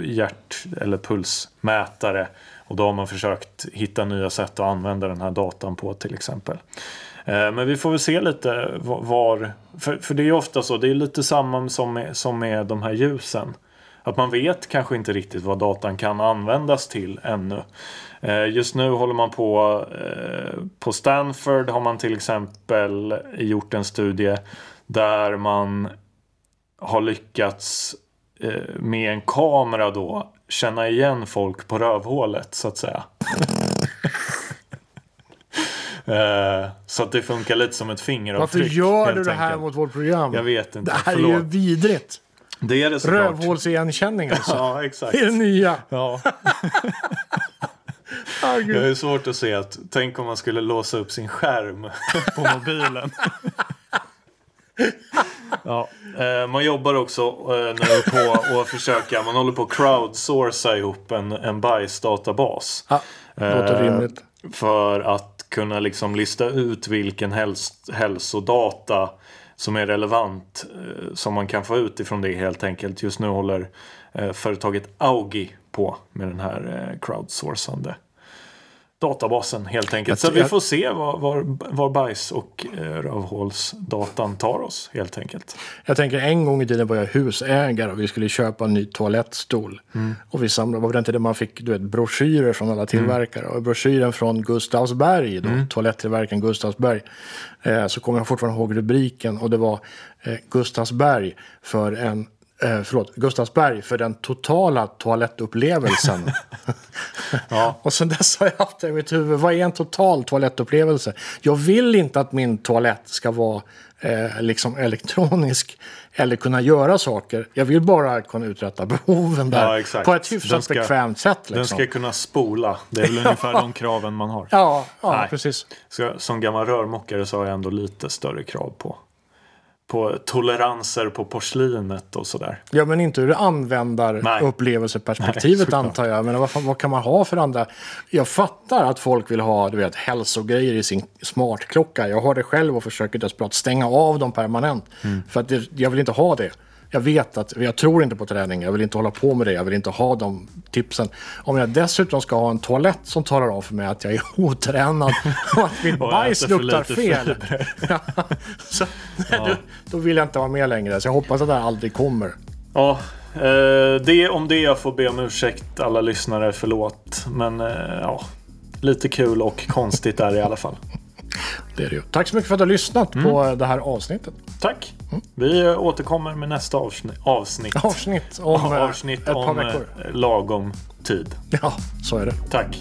hjärt eller pulsmätare. Och då har man försökt hitta nya sätt att använda den här datan på till exempel. Eh, men vi får väl se lite var, för, för det är ju ofta så, det är lite samma som med, som med de här ljusen. Att man vet kanske inte riktigt vad datan kan användas till ännu. Eh, just nu håller man på eh, på Stanford har man till exempel gjort en studie där man har lyckats med en kamera då känna igen folk på rövhålet så att säga. Eh, så att det funkar lite som ett Varför fingeravtryck. gör helt du det här enkelt. mot vårt program? Jag vet inte. Det här är ju Förlåt. vidrigt. Det är det såklart. Rövhålsigenkänning alltså. Ja, exakt. Det är det nya. Ja. Ah, Jag är svårt att se att, tänk om man skulle låsa upp sin skärm på mobilen. Ja, eh, man jobbar också eh, nu på att försöka, man håller på att crowdsourca ihop en, en bajsdatabas. Ja, låter Eh, rimligt. För att kunna liksom lista ut vilken häls hälsodata som är relevant eh, som man kan få ut ifrån det helt enkelt. Just nu håller eh, företaget Augi på med den här eh, crowdsourcande databasen helt enkelt. Så vi får se var, var, var bajs och eh, rövhålsdatan tar oss helt enkelt. Jag tänker en gång i tiden var jag husägare och vi skulle köpa en ny toalettstol. Mm. Och vi samlade, var det inte det man fick du vet, broschyrer från alla tillverkare. Och broschyren från Gustavsberg, då, Mm. toalettillverkaren Gustavsberg. Eh, så kommer jag fortfarande ihåg rubriken och det var eh, Gustavsberg för en Eh, förlåt, Gustavsberg för den totala toalettupplevelsen. Ja. Och sen dess har jag haft det i mitt huvud. Vad är en total toalettupplevelse? Jag vill inte att min toalett ska vara eh, liksom elektronisk eller kunna göra saker. Jag vill bara kunna uträtta behoven där Ja, på ett hyfsat ska- bekvämt sätt. Liksom. Den ska kunna spola. Det är väl ungefär de kraven man har. Ja, ja Nej. precis. Så som gammal rörmokare så har jag ändå lite större krav på, på toleranser på porslinet och sådär. Ja, men inte ur användarupplevelseperspektivet Nej, antar jag. Men vad, vad kan man ha för andra? Jag fattar att folk vill ha du vet, hälsogrejer i sin smartklocka. Jag har det själv och försöker desperat stänga av dem permanent. Mm. För att det, jag vill inte ha det. Jag vet att, jag tror inte på träning, jag vill inte hålla på med det, jag vill inte ha de tipsen. Om jag dessutom ska ha en toalett som talar om för mig att jag är otränad och att mitt bajs luktar fel. Ja, så, då, då vill jag inte vara med längre. Så jag hoppas att det här aldrig kommer. Ja, eh, det om det jag får be om ursäkt alla lyssnare, förlåt. Men eh, ja, lite kul och konstigt är det i alla fall. Det är det ju. Tack så mycket för att du har lyssnat på det här avsnittet. Tack! Vi eh, återkommer med nästa avsnitt. Avsnitt, Avsnitt om eh, avsnitt ett par om veckor. eh, lagom tid. Ja, så är det. Tack!